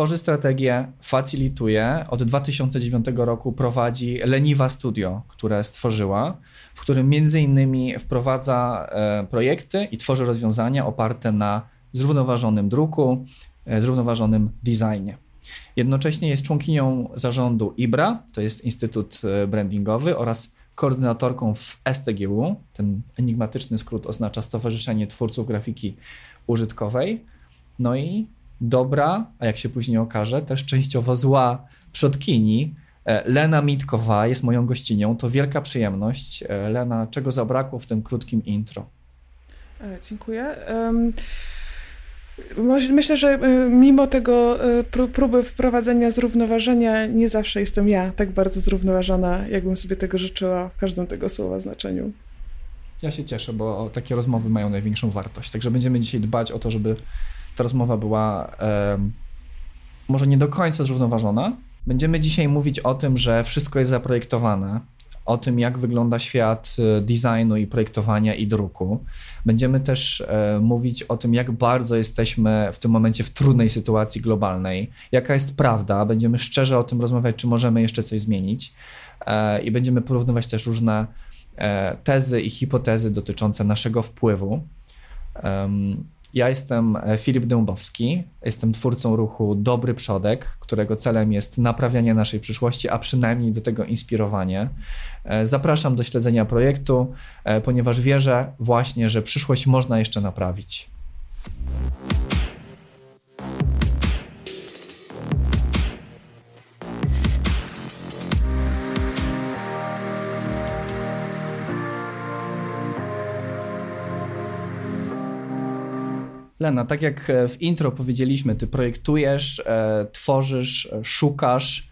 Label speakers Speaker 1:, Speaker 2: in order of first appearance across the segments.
Speaker 1: tworzy strategię, facilituje. Od 2009 roku prowadzi Leniwa Studio, które stworzyła, w którym między innymi wprowadza e, projekty i tworzy rozwiązania oparte na zrównoważonym druku, e, zrównoważonym designie. Jednocześnie jest członkinią zarządu IBRA, to jest Instytut e, Brandingowy, oraz koordynatorką w STGU. Ten enigmatyczny skrót oznacza Stowarzyszenie Twórców Grafiki Użytkowej. No i dobra, a jak się później okaże, też częściowo zła przodkini. E, Lena Mitkowa jest moją gościnią. To wielka przyjemność. E, Lena, czego zabrakło w tym krótkim intro?
Speaker 2: Dziękuję. Um... Myślę, że e, mimo tego e, próby wprowadzenia zrównoważenia, nie zawsze jestem ja tak bardzo zrównoważona, jakbym sobie tego życzyła w każdym tego słowa znaczeniu.
Speaker 1: Ja się cieszę, bo takie rozmowy mają największą wartość. Także będziemy dzisiaj dbać o to, żeby ta rozmowa była e, może nie do końca zrównoważona. Będziemy dzisiaj mówić o tym, że wszystko jest zaprojektowane, o tym, jak wygląda świat e, designu i projektowania i druku. Będziemy też e, mówić o tym, jak bardzo jesteśmy w tym momencie w trudnej sytuacji globalnej, jaka jest prawda. Będziemy szczerze o tym rozmawiać, czy możemy jeszcze coś zmienić. E, I będziemy porównywać też różne tezy i hipotezy dotyczące naszego wpływu. Ja jestem e, Filip Dębowski, jestem twórcą ruchu Dobry Przodek, którego celem jest naprawianie naszej przyszłości, a przynajmniej do tego inspirowanie. E, zapraszam do śledzenia projektu, e, ponieważ wierzę właśnie, że przyszłość można jeszcze naprawić. Lena, tak jak e, w intro powiedzieliśmy, ty projektujesz, e, tworzysz, e, szukasz,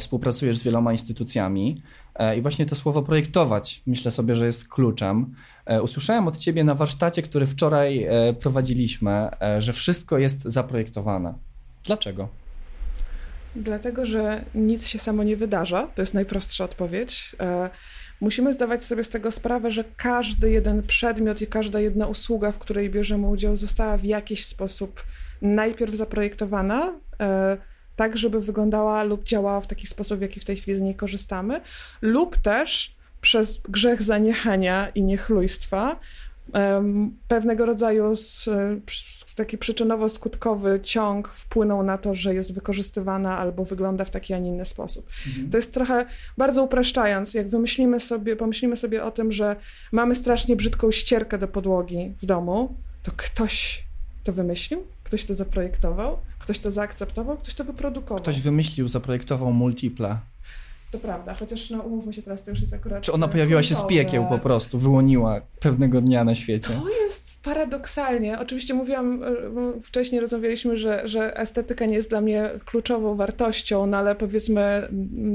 Speaker 1: współpracujesz z wieloma instytucjami. I właśnie to słowo projektować myślę sobie, że jest kluczem. Usłyszałem od ciebie na warsztacie, który wczoraj prowadziliśmy, że wszystko jest zaprojektowane. Dlaczego?
Speaker 2: Dlatego, że nic się samo nie wydarza. To jest najprostsza odpowiedź musimy zdawać sobie z tego sprawę, że każdy jeden przedmiot i każda jedna usługa, w której bierzemy udział, została w jakiś sposób najpierw zaprojektowana, e, tak żeby wyglądała lub działała w taki sposób, w jaki w tej chwili z niej korzystamy, lub też przez grzech zaniechania i niechlujstwa pewnego rodzaju taki przyczynowo-skutkowy ciąg wpłynął na to, że jest wykorzystywana albo wygląda w taki, a nie inny sposób. Mhm. To jest trochę, bardzo upraszczając, jak wymyślimy sobie, pomyślimy sobie o tym, że mamy strasznie brzydką ścierkę do podłogi w domu, to ktoś to wymyślił, ktoś to zaprojektował, ktoś to zaakceptował, ktoś to wyprodukował.
Speaker 1: Ktoś wymyślił, zaprojektował multiple.
Speaker 2: To prawda, chociaż no umówmy się teraz, to już jest akurat...
Speaker 1: Czy ona pojawiła się z piekieł po prostu, wyłoniła pewnego dnia na świecie?
Speaker 2: To jest paradoksalnie, oczywiście mówiłam, e, wcześniej rozmawialiśmy, że, że estetyka nie jest dla mnie kluczową wartością, no ale powiedzmy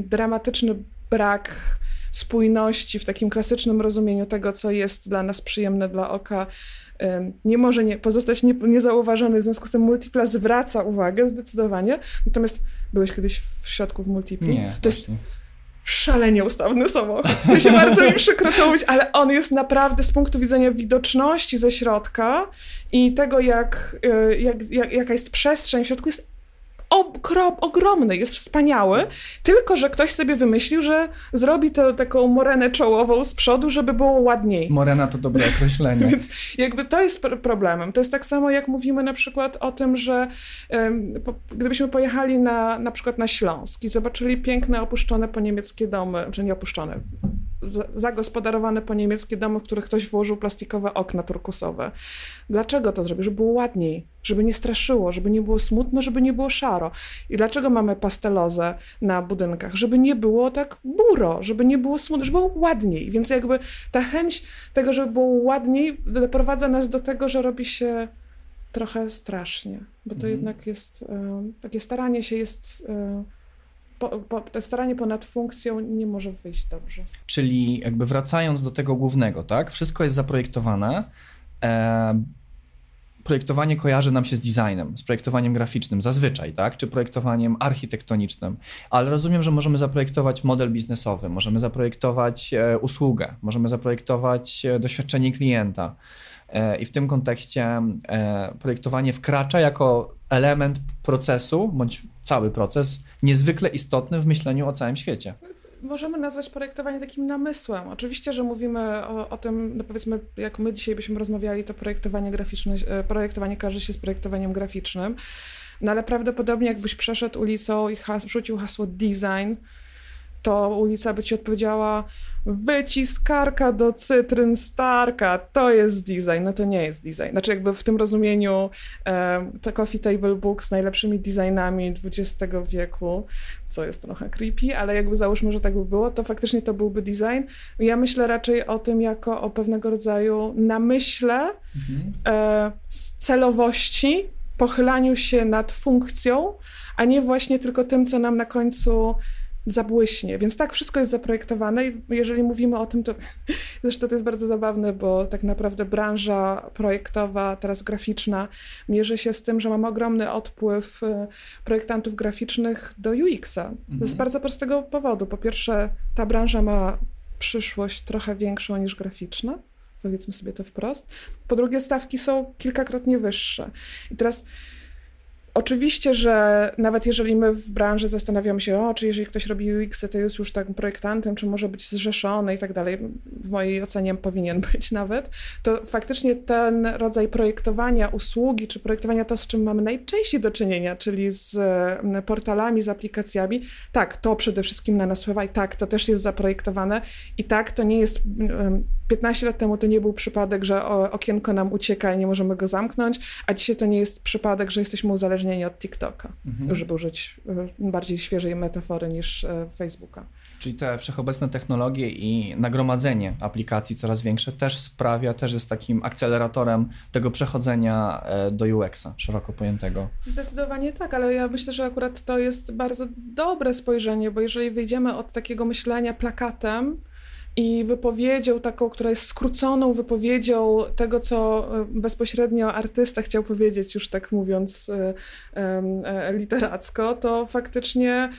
Speaker 2: dramatyczny brak spójności w takim klasycznym rozumieniu tego, co jest dla nas przyjemne dla oka, nie może nie, pozostać nie, niezauważony, w związku z tym Multipla zwraca uwagę zdecydowanie. Natomiast byłeś kiedyś w środku w Multipli?
Speaker 1: Nie,
Speaker 2: to jest szalenie ustawny samochód. W się bardzo mi przykro to mówić, ale on jest naprawdę z punktu widzenia widoczności ze środka i tego, jak, e, jak, jak, jaka jest przestrzeń w środku, jest okrom, ogromny, jest wspaniały, tylko że ktoś sobie wymyślił, że zrobi to, taką morenę czołową z przodu, żeby było ładniej.
Speaker 1: Morena to dobre określenie.
Speaker 2: Więc jakby to jest problemem. To jest tak samo, jak mówimy na przykład o tym, że um, po, gdybyśmy pojechali na, na przykład na Śląsk i zobaczyli piękne, opuszczone po niemieckie domy, czy nie opuszczone, zagospodarowane po niemieckie domy, w których ktoś włożył plastikowe okna turkusowe. Dlaczego to zrobił? Żeby było ładniej, żeby nie straszyło, żeby nie było smutno, żeby nie było szaro. I dlaczego mamy pastelozę na budynkach? Żeby nie było tak buro, żeby nie było smutno, żeby było ładniej. Więc jakby ta chęć tego, żeby było ładniej, doprowadza nas do tego, że robi się trochę strasznie, bo to mhm. jednak jest, e, takie staranie się jest e, po, po, to staranie ponad funkcją nie może wyjść dobrze.
Speaker 1: Czyli jakby wracając do tego głównego, tak? Wszystko jest zaprojektowane. E, projektowanie kojarzy nam się z designem, z projektowaniem graficznym zazwyczaj, tak? Czy projektowaniem architektonicznym. Ale rozumiem, że możemy zaprojektować model biznesowy, możemy zaprojektować e, usługę, możemy zaprojektować e, doświadczenie klienta. E, i w tym kontekście e, projektowanie wkracza jako element procesu, bądź cały proces, niezwykle istotny w myśleniu o całym świecie
Speaker 2: możemy nazwać projektowanie takim namysłem. Oczywiście, że mówimy o, o, tym, no powiedzmy, jak my dzisiaj byśmy rozmawiali, to projektowanie graficzne, e, projektowanie każe się z projektowaniem graficznym, no ale prawdopodobnie jakbyś przeszedł ulicą i has, rzucił hasło design, to ulica by ci odpowiedziała wyciskarka do cytryn Starka, to jest design. No to nie jest design. Znaczy jakby w tym rozumieniu e, te coffee table book z najlepszymi designami XX wieku, co jest trochę creepy, ale jakby załóżmy, że tak by było, to faktycznie to byłby design. Ja myślę raczej o tym jako o pewnego rodzaju namyśle, mhm. e, celowości, pochylaniu się nad funkcją, a nie właśnie tylko tym, co nam na końcu zabłyśnie. Więc tak, wszystko jest zaprojektowane i jeżeli mówimy o tym, to zresztą to jest bardzo zabawne, bo tak naprawdę branża projektowa, teraz graficzna, mierzy się z tym, że mamy ogromny odpływ e, projektantów graficznych do UX-a. Mhm. Z bardzo prostego powodu. Po pierwsze, ta branża ma przyszłość trochę większą niż graficzna. Powiedzmy sobie to wprost. Po drugie, stawki są kilkakrotnie wyższe. I teraz Oczywiście, że nawet jeżeli my w branży zastanawiamy się, o, czy jeżeli ktoś robi UX, to jest już tak projektantem, czy może być zrzeszony i tak dalej, w mojej ocenie powinien być nawet, to faktycznie ten rodzaj projektowania usługi, czy projektowania to, z czym mamy najczęściej do czynienia, czyli z portalami, z aplikacjami, tak, to przede wszystkim na nas wpływa i tak, to też jest zaprojektowane i tak, to nie jest 15 lat temu to nie był przypadek, że okienko nam ucieka i nie możemy go zamknąć, a dzisiaj to nie jest przypadek, że jesteśmy uzależnieni od TikToka, mhm. żeby użyć e, bardziej świeżej metafory niż e, Facebooka.
Speaker 1: Czyli te wszechobecne technologie i nagromadzenie aplikacji coraz większe też sprawia, też jest takim akceleratorem tego przechodzenia e, do UX-a szeroko pojętego.
Speaker 2: Zdecydowanie tak, ale ja myślę, że akurat to jest bardzo dobre spojrzenie, bo jeżeli wyjdziemy od takiego myślenia plakatem, i wypowiedzią taką, która jest skróconą wypowiedzią tego, co e, bezpośrednio artysta chciał powiedzieć, już tak mówiąc e, e, literacko, to faktycznie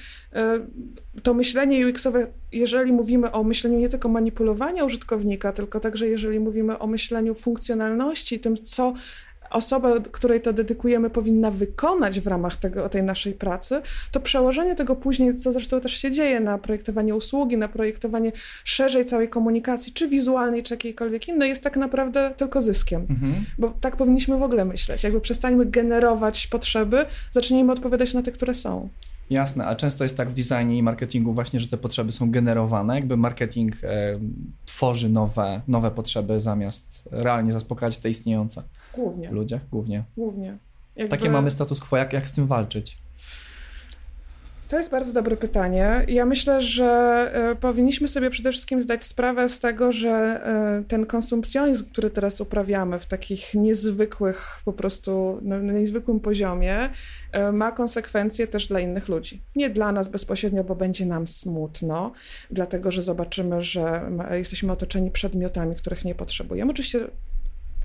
Speaker 2: to myślenie UX-owe, jeżeli mówimy o myśleniu nie tylko manipulowania użytkownika, tylko także jeżeli mówimy o myśleniu funkcjonalności, tym, co osoba, której to dedykujemy, powinna wykonać w ramach tego, tej naszej pracy, to przełożenie tego później, co zresztą też się dzieje na projektowanie usługi, na projektowanie szerzej całej komunikacji, czy wizualnej, czy jakiejkolwiek innej, jest tak naprawdę tylko zyskiem. Mhm. Bo tak powinniśmy w ogóle myśleć. Jakby przestańmy generować potrzeby, zacznijmy odpowiadać na te, które są.
Speaker 1: Jasne, a często jest tak w designie i marketingu właśnie, że te potrzeby są generowane, jakby marketing e, tworzy nowe, nowe potrzeby zamiast realnie zaspokajać te istniejące.
Speaker 2: Głównie.
Speaker 1: Ludzie, głównie.
Speaker 2: Głównie.
Speaker 1: Jakby... Takie mamy status quo, jak, jak z tym walczyć?
Speaker 2: To jest bardzo dobre pytanie. Ja myślę, że e, powinniśmy sobie przede wszystkim zdać sprawę z tego, że e, ten konsumpcjonizm, który teraz uprawiamy w takich niezwykłych, po prostu na, na niezwykłym poziomie, e, ma konsekwencje też dla innych ludzi. Nie dla nas bezpośrednio, bo będzie nam smutno, dlatego że zobaczymy, że jesteśmy otoczeni przedmiotami, których nie potrzebujemy. Oczywiście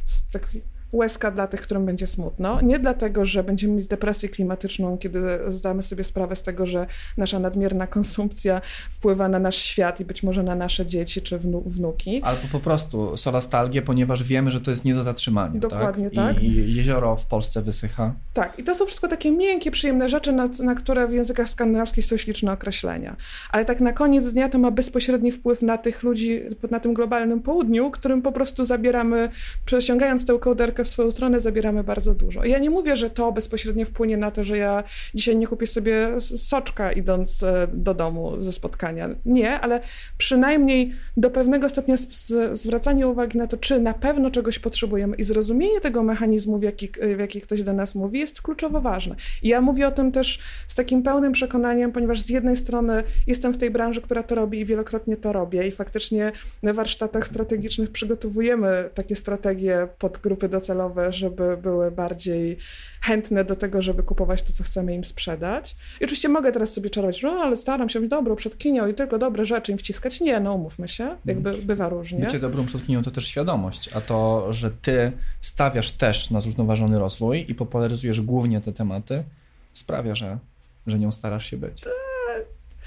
Speaker 2: z takich łezka dla tych, którym będzie smutno. Nie dlatego, że będziemy mieć depresję klimatyczną, kiedy zdamy sobie sprawę z tego, że nasza nadmierna konsumpcja wpływa na nasz świat i być może na nasze dzieci czy wnu wnuki.
Speaker 1: Albo po prostu solastalgię, ponieważ wiemy, że to jest nie do zatrzymania.
Speaker 2: Dokładnie
Speaker 1: tak.
Speaker 2: tak.
Speaker 1: I jezioro w Polsce wysycha.
Speaker 2: Tak, i to są wszystko takie miękkie, przyjemne rzeczy, na, na które w językach skandynawskich są śliczne określenia. Ale tak na koniec dnia to ma bezpośredni wpływ na tych ludzi na tym globalnym południu, którym po prostu zabieramy, przesiągając tę kołderkę w swoją stronę zabieramy bardzo dużo. Ja nie mówię, że to bezpośrednio wpłynie na to, że ja dzisiaj nie kupię sobie soczka idąc e, do domu ze spotkania. Nie, ale przynajmniej do pewnego stopnia zwracanie uwagi na to, czy na pewno czegoś potrzebujemy i zrozumienie tego mechanizmu, w jaki, w jaki ktoś do nas mówi, jest kluczowo ważne. I ja mówię o tym też z takim pełnym przekonaniem, ponieważ z jednej strony jestem w tej branży, która to robi i wielokrotnie to robię i faktycznie na warsztatach strategicznych przygotowujemy takie strategie pod grupy docelowe, docelowe, żeby były bardziej chętne do tego, żeby kupować to, co chcemy im sprzedać. I oczywiście mogę teraz sobie czarować, no ale staram się być dobrą przodkinią i tylko dobre rzeczy im wciskać. Nie, no umówmy się, jakby mhm. bywa różnie.
Speaker 1: Bycie dobrą przodkinią to też świadomość, a to, że ty stawiasz też na zrównoważony rozwój i popularyzujesz głównie te tematy, sprawia, że, że nią starasz się być.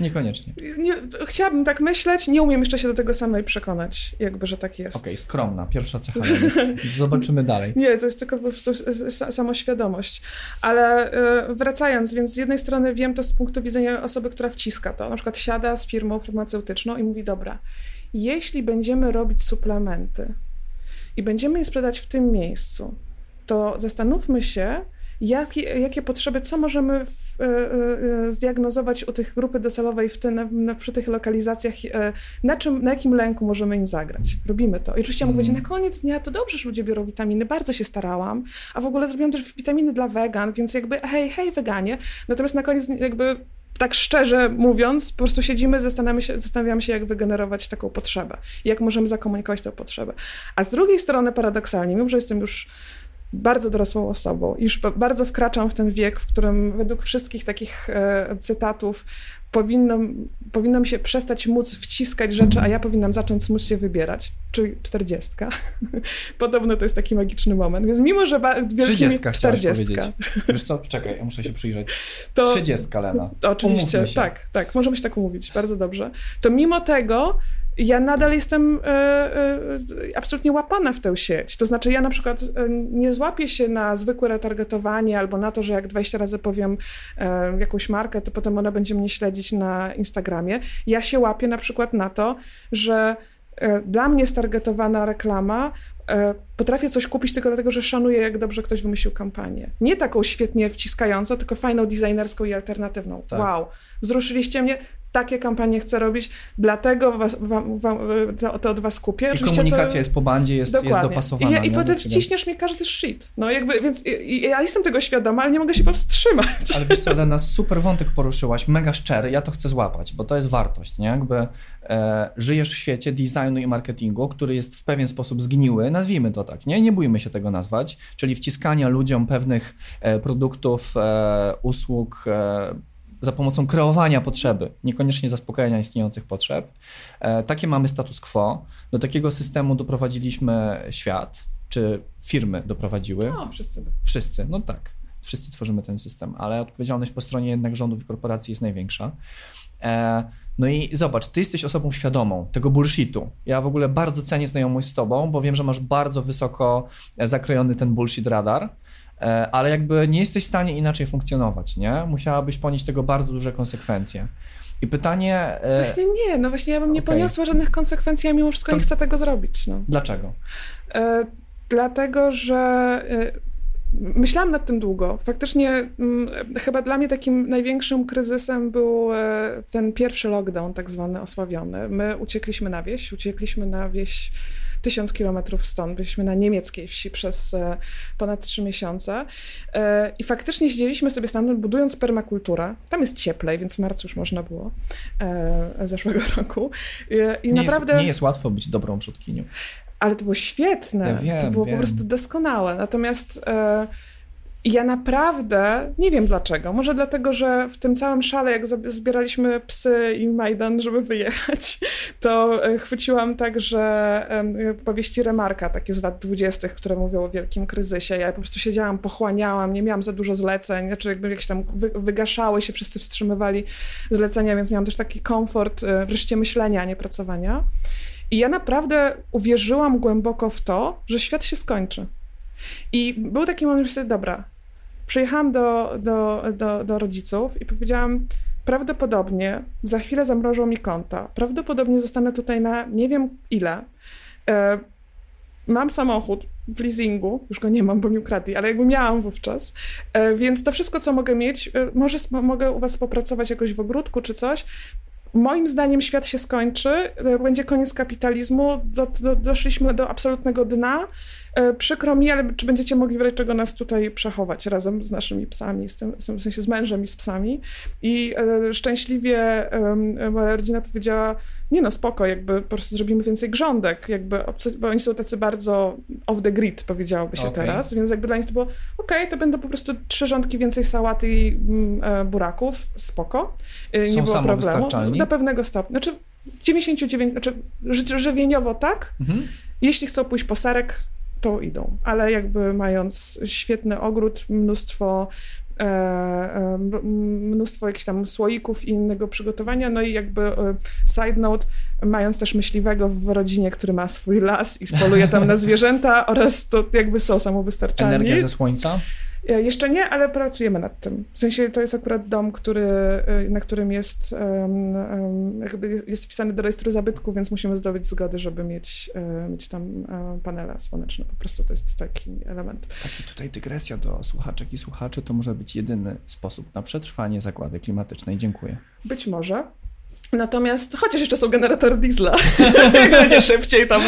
Speaker 1: Niekoniecznie.
Speaker 2: Nie, chciałabym tak myśleć, nie umiem jeszcze się do tego samej przekonać, jakby, że tak jest.
Speaker 1: Okej, okay, skromna, pierwsza cecha. Zobaczymy dalej.
Speaker 2: Nie, to jest tylko po prostu samoświadomość. Ale e, wracając, więc z jednej strony wiem to z punktu widzenia osoby, która wciska to, na przykład siada z firmą farmaceutyczną i mówi, dobra, jeśli będziemy robić suplementy i będziemy je sprzedać w tym miejscu, to zastanówmy się, jakie, jakie potrzeby, co możemy w, e, e, zdiagnozować u tych grupy docelowej w te, na, na, przy tych lokalizacjach, e, na, czym, na jakim lęku możemy im zagrać. Robimy to. I oczywiście hmm. mogę powiedzieć, na koniec dnia to dobrze, że ludzie biorą witaminy, bardzo się starałam, a w ogóle zrobiłam też witaminy dla wegan, więc jakby hej, hej weganie. Natomiast na koniec jakby tak szczerze mówiąc, po prostu siedzimy, zastanawiamy się, zastanawiamy się, jak wygenerować taką potrzebę, jak możemy zakomunikować tę potrzebę. A z drugiej strony, paradoksalnie, mimo że jestem już bardzo dorosłą osobą. Już bardzo wkraczam w ten wiek, w którym według wszystkich takich e, cytatów powinnam, powinnam się przestać móc wciskać rzeczy, a ja powinnam zacząć móc się wybierać, czyli czterdziestka. Podobno to jest taki magiczny moment, więc mimo, że wielkimi...
Speaker 1: Czterdziestka. Wiesz co, czekaj, ja muszę się przyjrzeć. To, Trzydziestka, Lena.
Speaker 2: To oczywiście, tak, tak, możemy się tak umówić, bardzo dobrze. To mimo tego ja nadal jestem e, e, absolutnie łapana w tę sieć. To znaczy, ja na przykład e, nie złapię się na zwykłe retargetowanie albo na to, że jak 20 razy powiem jakąś markę, to potem ona będzie mnie śledzić na Instagramie. Ja się łapię na przykład na to, że dla mnie stargetowana reklama potrafię coś kupić tylko dlatego, że szanuję, jak dobrze ktoś wymyślił kampanię. Nie taką świetnie wciskającą, tylko fajną, designerską i alternatywną. Tak. Wow, wzruszyliście mnie, takie kampanie chcę robić, dlatego was, wam, wam, to, to, od was kupię.
Speaker 1: I Oczywiście komunikacja to... jest po bandzie, jest, jest dopasowana.
Speaker 2: I, i potem wciśniesz mi każdy shit. No jakby, więc i, ja jestem tego świadoma, ale nie mogę się powstrzymać.
Speaker 1: Ale wiesz co, Lena, super wątek poruszyłaś, mega szczery, ja to chcę złapać, bo to jest wartość, nie? Jakby e, żyjesz w świecie designu i marketingu, który jest w pewien sposób zgniły, nazwijmy to tak, nie? Nie bójmy się tego nazwać, czyli wciskania ludziom pewnych e, produktów, e, usług, za pomocą kreowania potrzeby, niekoniecznie zaspokajania istniejących potrzeb. Takie mamy status quo. Do takiego systemu doprowadziliśmy świat, czy firmy doprowadziły.
Speaker 2: No, wszyscy.
Speaker 1: Wszyscy, no tak. Wszyscy tworzymy ten system, ale odpowiedzialność po stronie jednak rządów i korporacji jest największa. E, no i zobacz, ty jesteś osobą świadomą tego bullshitu. Ja w ogóle bardzo cenię znajomość z tobą, bo wiem, że masz bardzo wysoko zakrojony ten bullshit radar E, ale jakby nie jesteś w stanie inaczej funkcjonować, nie? Musiałabyś ponieść tego bardzo duże konsekwencje. I pytanie...
Speaker 2: E, właśnie nie, no właśnie ja bym nie okay. poniosła żadnych konsekwencji, a mimo wszystko to... nie chcę tego zrobić. No.
Speaker 1: Dlaczego?
Speaker 2: E, dlatego, że e, myślałam nad tym długo. Faktycznie m, mm, chyba dla mnie takim największym kryzysem był e, ten pierwszy lockdown tak zwany osławiony. My uciekliśmy na wieś, uciekliśmy na wieś tysiąc kilometrów stąd. Byliśmy na niemieckiej wsi przez e, ponad trzy miesiące e, i faktycznie siedzieliśmy sobie stamtąd budując permakulturę. Tam jest cieplej, więc w marcu już można było zeszłego roku.
Speaker 1: I nie naprawdę... Jest, nie jest łatwo być dobrą przodkinią.
Speaker 2: Ale to było świetne. Ja wiem, to było wiem. po prostu doskonałe. Natomiast i ja naprawdę nie wiem dlaczego. Może dlatego, że w tym całym szale, jak zbieraliśmy psy i Majdan, żeby wyjechać, to e, chwyciłam także powieści Remarka, takie z lat dwudziestych, które mówią o wielkim kryzysie. Ja po prostu siedziałam, pochłaniałam, nie miałam za dużo zleceń, znaczy jakby jakieś tam wygaszały się, wszyscy wstrzymywali zlecenia, więc miałam też taki komfort e, wreszcie myślenia, a nie pracowania. I ja naprawdę uwierzyłam głęboko w to, że świat się skończy. I był taki moment, że sobie, dobra, Przyjechałam do, do, do, do rodziców i powiedziałam, prawdopodobnie za chwilę zamrożą mi konta, prawdopodobnie zostanę tutaj na nie wiem ile. E, mam samochód w leasingu, już go nie mam, bo mi ukradli, ale jakby miałam wówczas, e, więc to wszystko, co mogę mieć, e, może mogę u was popracować jakoś w ogródku czy coś, moim zdaniem świat się skończy, e, będzie koniec kapitalizmu, do, do, doszliśmy do absolutnego dna. E, przykro mi, ale czy będziecie mogli wreszcie czego nas tutaj przechować razem z naszymi psami, z tym, w sensie z mężem i z psami. I e, szczęśliwie moja rodzina powiedziała, nie no spoko, jakby po prostu zrobimy więcej grządek, jakby, bo oni są tacy bardzo off the grid, powiedziałoby się okay. teraz, więc jakby dla nich to było, okej, okay, to będą po prostu trzy rządki więcej sałaty i mm, e, buraków, spoko, nie Są było problemu. Do pewnego stopnia. Znaczy 99, znaczy żywieniowo tak, mhm. jeśli chcą pójść po serek, to idą. Ale jakby mając świetny ogród, mnóstwo e, e, mnóstwo jakichś tam słoików i innego przygotowania, no i jakby e, side note, mając też myśliwego w rodzinie, który ma swój las i poluje tam na zwierzęta oraz to jakby są samowystarczalni.
Speaker 1: Energia ze słońca?
Speaker 2: E, jeszcze nie, ale pracujemy nad tym. W sensie to jest akurat dom, który, e, na którym jest, um, um, jakby jest wpisany do rejestru zabytków, więc musimy zdobyć zgody, żeby mieć, um, mieć tam panele słoneczne. Po prostu to jest taki element.
Speaker 1: Taki tutaj dygresja do słuchaczek i słuchaczy, to może być jedyny sposób na przetrwanie zakłady klimatycznej. Dziękuję.
Speaker 2: Być może. Natomiast, chociaż jeszcze są generatory diesla, będzie szybciej tam.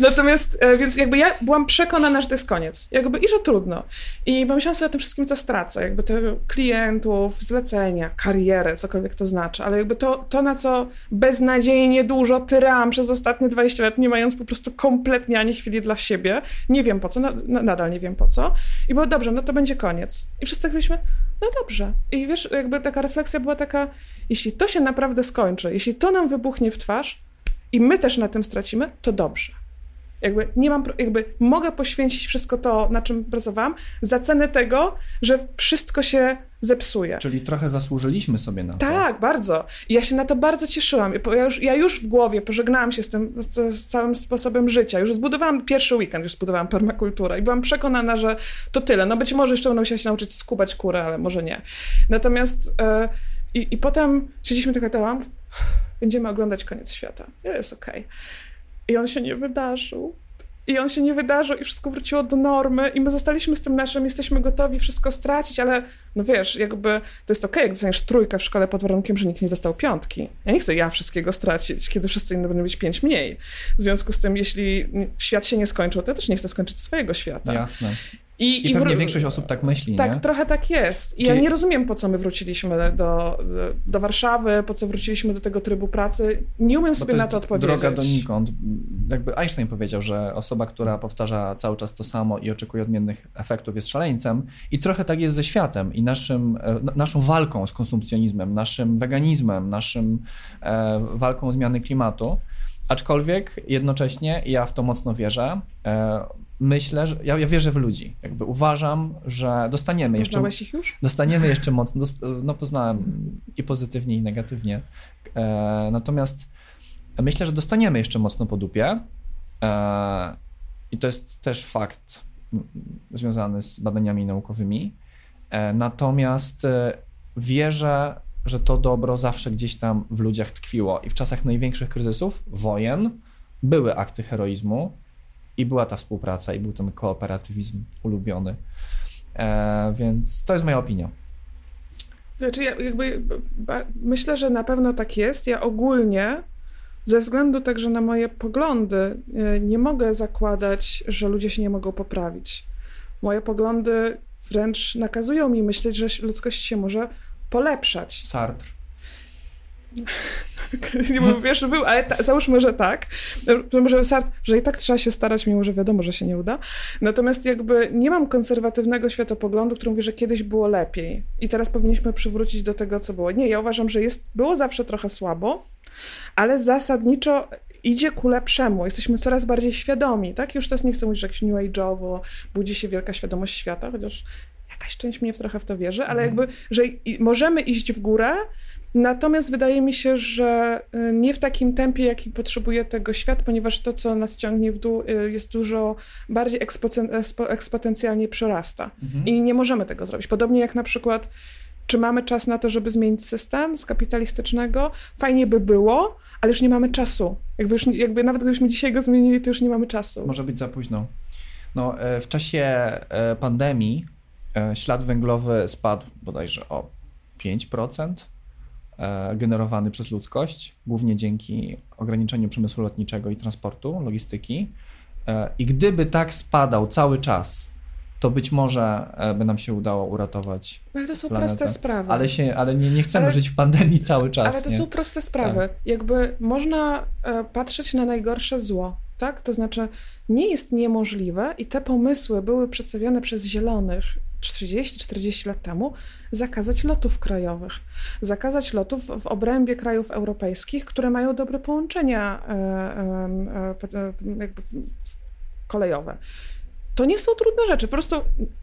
Speaker 2: Natomiast, e, więc jakby ja byłam przekonana, że to jest koniec. Jakby i że trudno. I pomyślałam sobie o tym wszystkim, co stracę. Jakby te klientów, zlecenia, karierę, cokolwiek to znaczy. Ale jakby to, to na co beznadziejnie dużo tyrałam przez ostatnie 20 lat, nie mając po prostu kompletnie ani chwili dla siebie. Nie wiem po co, na, nadal nie wiem po co. I było dobrze, no to będzie koniec. I wszyscy tak byliśmy, no dobrze. I wiesz, jakby taka refleksja była taka, jeśli to się naprawdę skończy, jeśli to nam wybuchnie w twarz i my też na tym stracimy, to dobrze. Jakby nie mam, jakby mogę poświęcić wszystko to, na czym pracowałam, za cenę tego, że wszystko się zepsuje.
Speaker 1: Czyli trochę zasłużyliśmy sobie na
Speaker 2: to. Tak, bardzo. I ja się na to bardzo cieszyłam. Ja już, ja już w głowie pożegnałam się z tym, z, z, całym sposobem życia. Już zbudowałam pierwszy weekend, już zbudowałam permakulturę i byłam przekonana, że to tyle. No być może jeszcze będę musiała się nauczyć skubać kurę, ale może nie. Natomiast yy, i, i potem siedzieliśmy tylko tam, będziemy oglądać koniec świata. Jest okej. Okay. I on się nie wydarzył. I on się nie wydarzył i wszystko wróciło do normy i my zostaliśmy z tym naszym, jesteśmy gotowi wszystko stracić, ale no wiesz, jakby to jest okej, okay, jak dostaniesz trójkę w szkole pod warunkiem, że nikt nie dostał piątki. Ja nie chcę ja wszystkiego stracić, kiedy wszyscy inni będą mieć pięć mniej. W związku z tym, jeśli świat się nie skończył, to ja też nie chcę skończyć swojego świata.
Speaker 1: Jasne. I, I, pewnie w... większość osób tak myśli,
Speaker 2: Tak,
Speaker 1: nie?
Speaker 2: trochę tak jest. I Czyli... ja nie rozumiem, po co my wróciliśmy do, do Warszawy, po co wróciliśmy do tego trybu pracy. Nie umiem sobie
Speaker 1: to
Speaker 2: na to odpowiedzieć.
Speaker 1: droga donikąd. Jakby Einstein powiedział, że osoba, która powtarza cały czas to samo i oczekuje odmiennych efektów jest szaleńcem. I trochę tak jest ze światem i naszym, e, naszą walką z konsumpcjonizmem, naszym weganizmem, naszym e, walką o zmiany klimatu. Aczkolwiek jednocześnie, ja w to mocno wierzę, e, myślę, że ja, ja, wierzę w ludzi. Jakby uważam, że dostaniemy jeszcze.
Speaker 2: Poznałeś ich już?
Speaker 1: Dostaniemy jeszcze mocno. no poznałem i pozytywnie, i negatywnie. E, natomiast myślę, że dostaniemy jeszcze mocno po dupie. E, I to jest też fakt związany z badaniami naukowymi. E, natomiast e, wierzę, że to dobro zawsze gdzieś tam w ludziach tkwiło i w czasach największych kryzysów, wojen, były akty heroizmu i była ta współpraca, i był ten kooperatywizm ulubiony. E, więc to jest moja opinia.
Speaker 2: Znaczy, ja jakby myślę, że na pewno tak jest. Ja ogólnie, ze względu także na moje poglądy, e, nie mogę zakładać, że ludzie się nie mogą poprawić. Moje poglądy wręcz nakazują mi myśleć, że ludzkość się może polepszać.
Speaker 1: Sartre.
Speaker 2: nie wiem, wiesz, był, ale ta, załóżmy, że tak. Może Sartre, że i tak trzeba się starać, mimo że wiadomo, że się nie uda. Natomiast jakby nie mam konserwatywnego światopoglądu, który mówi, że kiedyś było lepiej i teraz powinniśmy przywrócić do tego, co było. Nie, ja uważam, że jest, było zawsze trochę słabo, ale zasadniczo idzie ku lepszemu. Jesteśmy coraz bardziej świadomi, tak? Już teraz nie chcę mówić, że jakś new age'owo budzi się wielka świadomość świata, chociaż jakaś część mnie trochę w to wierzy, ale mhm. jakby, że możemy iść w górę, Natomiast wydaje mi się, że y, nie w takim tempie, jakim potrzebuje tego świat, ponieważ to, co nas ciągnie w dół, y, jest dużo bardziej eksponencjalnie przerasta. Mhm. I nie możemy tego zrobić. Podobnie jak na przykład, czy mamy czas na to, żeby zmienić system z kapitalistycznego? Fajnie by było, ale już nie mamy czasu. Jakby, już, jakby nawet gdybyśmy dzisiaj go zmienili, to już nie mamy czasu.
Speaker 1: Może być za późno. No, e, w czasie e, pandemii e, ślad węglowy spadł bodajże o 5%. E, generowany przez ludzkość, głównie dzięki ograniczeniu przemysłu lotniczego i transportu, logistyki. E, I gdyby tak spadał cały czas, to być może e, by nam się udało uratować.
Speaker 2: Ale to są planetę. proste sprawy.
Speaker 1: Ale, się, ale nie, nie chcemy ale, żyć w pandemii cały czas.
Speaker 2: Ale to
Speaker 1: nie?
Speaker 2: są proste sprawy. Tak. Jakby można patrzeć na najgorsze zło. Tak? To znaczy, nie jest niemożliwe i te pomysły były przedstawione przez zielonych 30-40 lat temu zakazać lotów krajowych. Zakazać lotów w obrębie krajów europejskich, które mają dobre połączenia e, e, e, kolejowe. to nie są trudne rzeczy. Po prostu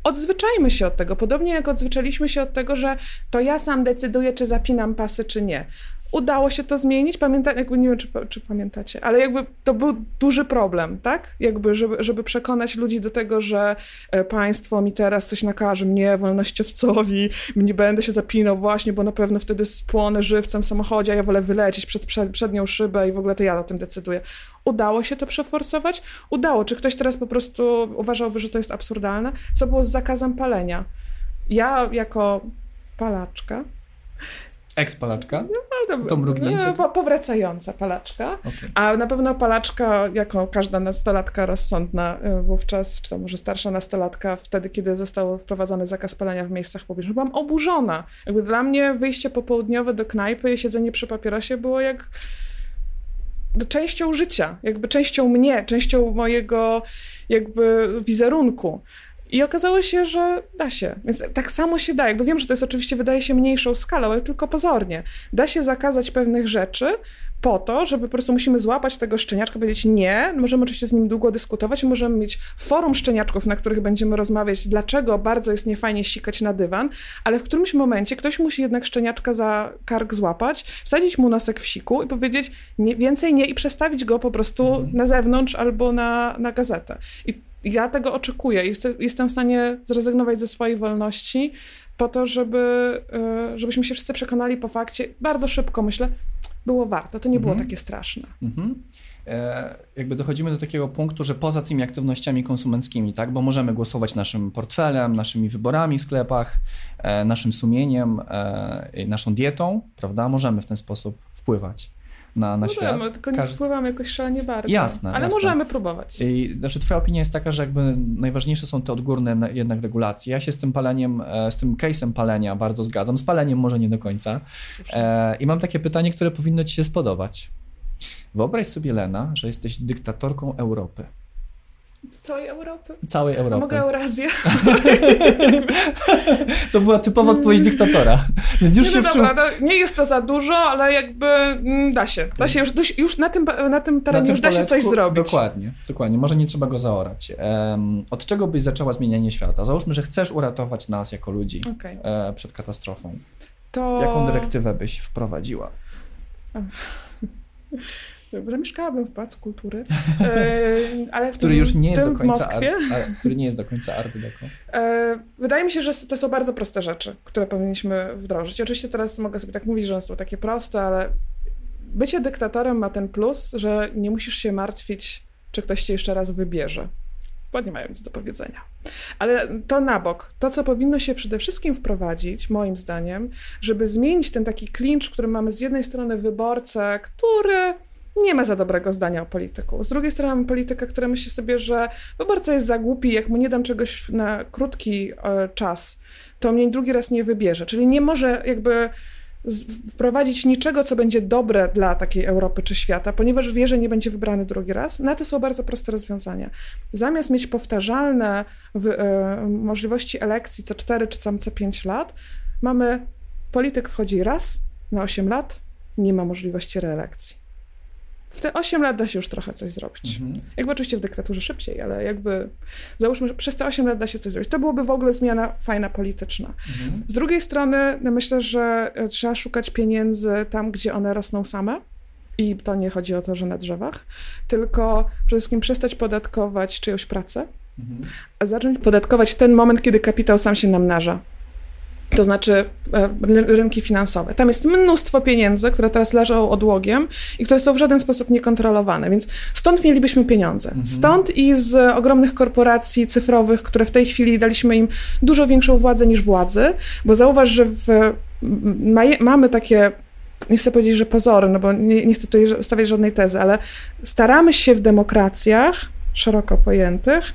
Speaker 2: odzwyczajmy się od tego. Podobnie jak odzwyczaliśmy się od tego, że to ja sam decyduję, czy zapinam pasy, czy nie udało się to zmienić. Pamięta, jakby nie wiem, czy, czy, pamiętacie, ale jakby to był duży problem, tak? Jakby, żeby, żeby przekonać ludzi do tego, że e, państwo mi teraz coś nakaże, mnie, wolnościowcowi, nie będę się zapinał właśnie, bo na pewno wtedy spłonę żywcem w samochodzie, a ja wolę wylecieć przed, przed przednią szybę i w ogóle to ja o tym decyduję. Udało się to przeforsować? Udało. Czy ktoś teraz po prostu uważałby, że to jest absurdalne? Co było z zakazem palenia? Ja jako palaczka
Speaker 1: Ekspalaczka? To mrugnięcie?
Speaker 2: Powracająca palaczka. Okay. A na pewno palaczka, jako każda nastolatka rozsądna e, wówczas, czy to może starsza nastolatka, wtedy, kiedy został wprowadzony zakaz palenia w miejscach publicznych, byłam oburzona. Jakby dla mnie wyjście popołudniowe do knajpy i siedzenie przy papierosie było jak częścią życia, jakby częścią mnie, częścią mojego jakby wizerunku. I okazało się, że da się. Więc tak samo się da. Jakby wiem, że to jest oczywiście, wydaje się mniejszą skalą, ale tylko pozornie. Da się zakazać pewnych rzeczy po to, żeby po prostu musimy złapać tego szczeniaczka, powiedzieć nie. Możemy oczywiście z nim długo dyskutować, możemy mieć forum szczeniaczków, na których będziemy rozmawiać, dlaczego bardzo jest niefajnie sikać na dywan, ale w którymś momencie ktoś musi jednak szczeniaczka za kark złapać, wsadzić mu nosek w siku i powiedzieć nie, więcej nie i przestawić go po prostu mhm. na zewnątrz albo na, na gazetę. I ja tego oczekuję. Jestem w stanie zrezygnować ze swojej wolności po to, żeby, e, żebyśmy się wszyscy przekonali po fakcie, bardzo szybko myślę, było warto, to nie było mhm. takie straszne. Mhm.
Speaker 1: E, jakby dochodzimy do takiego punktu, że poza tymi aktywnościami konsumenckimi, tak, bo możemy głosować naszym portfelem, naszymi wyborami w sklepach, e, naszym sumieniem, e, naszą dietą, prawda, możemy w ten sposób wpływać na, na no świat.
Speaker 2: Wiemy, tylko nie Każ... wpływamy jakoś szalenie bardzo.
Speaker 1: Jasne.
Speaker 2: Ale
Speaker 1: jasne.
Speaker 2: możemy próbować.
Speaker 1: I, znaczy twoja opinia jest taka, że jakby najważniejsze są te odgórne jednak regulacje. Ja się z tym paleniem, e, z tym case'em palenia bardzo zgadzam. Z paleniem może nie do końca. E, I mam takie pytanie, które powinno ci się spodobać. Wyobraź sobie, Lena, że jesteś dyktatorką Europy.
Speaker 2: Całej Europy?
Speaker 1: Całej Europy.
Speaker 2: Mogę Eurazję?
Speaker 1: to była typowa odpowiedź dyktatora.
Speaker 2: Więc już nie, no się dobra, wczym... nie jest to za dużo, ale jakby mm, da się. Da się już, już na, tym, na tym terenie na tym już da się coś zrobić.
Speaker 1: Dokładnie, dokładnie. Może nie trzeba go zaorać. Um, od czego byś zaczęła zmienianie świata? Załóżmy, że chcesz uratować nas jako ludzi okay. e, przed katastrofą. To... Jaką dyrektywę byś wprowadziła?
Speaker 2: Zamieszkałabym w Pałacu Kultury, e, ale
Speaker 1: który tym, już nie jest do końca art, który nie jest do końca art deco.
Speaker 2: E, wydaje mi się, że to są bardzo proste rzeczy, które powinniśmy wdrożyć. Oczywiście teraz mogę sobie tak mówić, że one są takie proste, ale bycie dyktatorem ma ten plus, że nie musisz się martwić, czy ktoś cię jeszcze raz wybierze bo nie mają nic do powiedzenia. Ale to na bok. To, co powinno się przede wszystkim wprowadzić, moim zdaniem, żeby zmienić ten taki klincz, w którym mamy z jednej strony wyborcę, który nie ma za dobrego zdania o polityku. Z drugiej strony mamy politykę, która myśli sobie, że wyborca jest za głupi, jak mu nie dam czegoś na krótki e, czas, to mnie drugi raz nie wybierze. Czyli nie może jakby wprowadzić niczego, co będzie dobre dla takiej Europy czy świata, ponieważ wie, że nie będzie wybrany drugi raz. Na to są bardzo proste rozwiązania. Zamiast mieć powtarzalne w, e, możliwości elekcji co 4 czy co 5 lat, mamy polityk wchodzi raz na 8 lat, nie ma możliwości reelekcji w te 8 lat da się już trochę coś zrobić. Mhm. Jakby oczywiście w dyktaturze szybciej, ale jakby załóżmy, że przez te 8 lat da się coś zrobić. To byłoby w ogóle zmiana fajna polityczna. Mhm. Z drugiej strony no myślę, że e, trzeba szukać pieniędzy tam, gdzie one rosną same. I to nie chodzi o to, że na drzewach, tylko przede wszystkim przestać podatkować czyjąś pracę, mhm. a zacząć podatkować ten moment, kiedy kapitał sam się namnaża to znaczy e, rynki finansowe. Tam jest mnóstwo pieniędzy, które teraz leżą odłogiem i które są w żaden sposób niekontrolowane, więc stąd mielibyśmy pieniądze. Mhm. Stąd i z ogromnych korporacji cyfrowych, które w tej chwili daliśmy im dużo większą władzę niż władzy, bo zauważ, że w, ma, mamy takie nie chcę powiedzieć, że pozory, no bo nie, nie chcę tutaj stawiać żadnej tezy, ale staramy się w demokracjach szeroko pojętych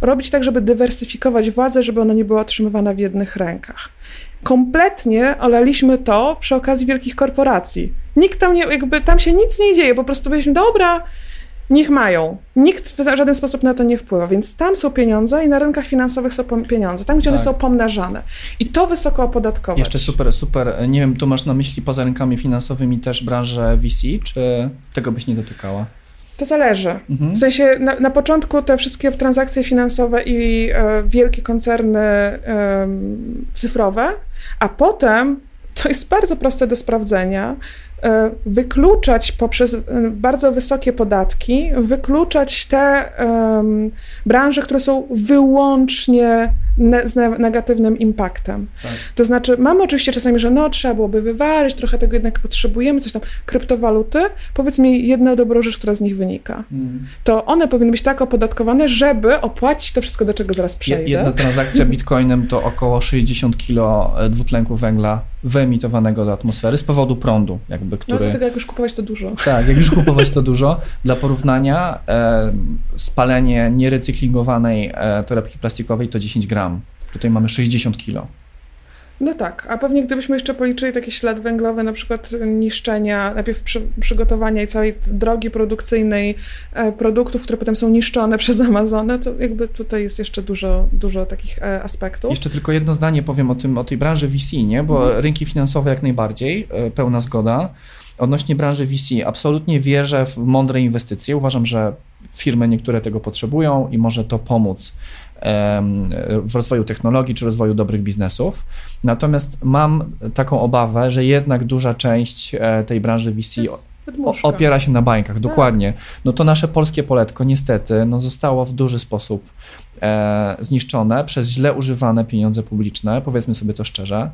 Speaker 2: robić tak, żeby dywersyfikować władzę, żeby ona nie była otrzymywana w jednych rękach kompletnie olaliśmy to przy okazji wielkich korporacji. Nikt tam nie, jakby tam się nic nie dzieje, po prostu byliśmy, dobra, niech mają. Nikt w żaden sposób na to nie wpływa, więc tam są pieniądze i na rynkach finansowych są pieniądze, tam gdzie tak. one są pomnażane. I to wysoko opodatkować.
Speaker 1: Jeszcze super, super. Nie wiem, tu masz na myśli poza rynkami finansowymi też branżę VC, czy tego byś nie dotykała?
Speaker 2: To zależy. Mhm. W sensie na, na, początku te wszystkie transakcje finansowe i e, wielkie koncerny e, cyfrowe, a potem to jest bardzo proste do sprawdzenia. E, wykluczać poprzez e, bardzo wysokie podatki, wykluczać te branże, które są wyłącznie ne z negatywnym impaktem. Tak. To znaczy, mamy oczywiście czasami, że no, trzeba byłoby wywalić, trochę tego jednak potrzebujemy, coś tam. Kryptowaluty, powiedz mi jedną dobrą rzecz, która z nich wynika. Hmm. To one powinny być tak opodatkowane, żeby opłacić to wszystko, do czego zaraz przejdę.
Speaker 1: Jedna transakcja bitcoinem to około 60 kilo e, dwutlenku węgla wyemitowanego do atmosfery z powodu prądu, jakby, który... No
Speaker 2: dlatego jak już kupować to dużo.
Speaker 1: Tak, jak już kupować to dużo. Dla porównania e, spalenie nierecyklingowanej e, torebki plastikowej to 10 gram. Tutaj mamy 60 kilo.
Speaker 2: No tak, a pewnie gdybyśmy jeszcze policzyli taki ślad węglowy, na przykład niszczenia, najpierw przy, przygotowania i całej drogi produkcyjnej e, produktów, które potem są niszczone przez Amazonę, to jakby tutaj jest jeszcze dużo, dużo takich e, aspektów.
Speaker 1: Jeszcze tylko jedno zdanie powiem o, tym, o tej branży VC, nie? bo mhm. rynki finansowe jak najbardziej, e, pełna zgoda. Odnośnie branży VC, absolutnie wierzę w mądre inwestycje. Uważam, że firmy niektóre tego potrzebują i może to pomóc w rozwoju technologii czy rozwoju dobrych biznesów. Natomiast mam taką obawę, że jednak duża część e, tej branży VC opiera się na bańkach, tak. dokładnie. No to nasze polskie poletko niestety no, zostało w duży sposób e, zniszczone przez źle używane pieniądze publiczne, powiedzmy sobie to szczerze.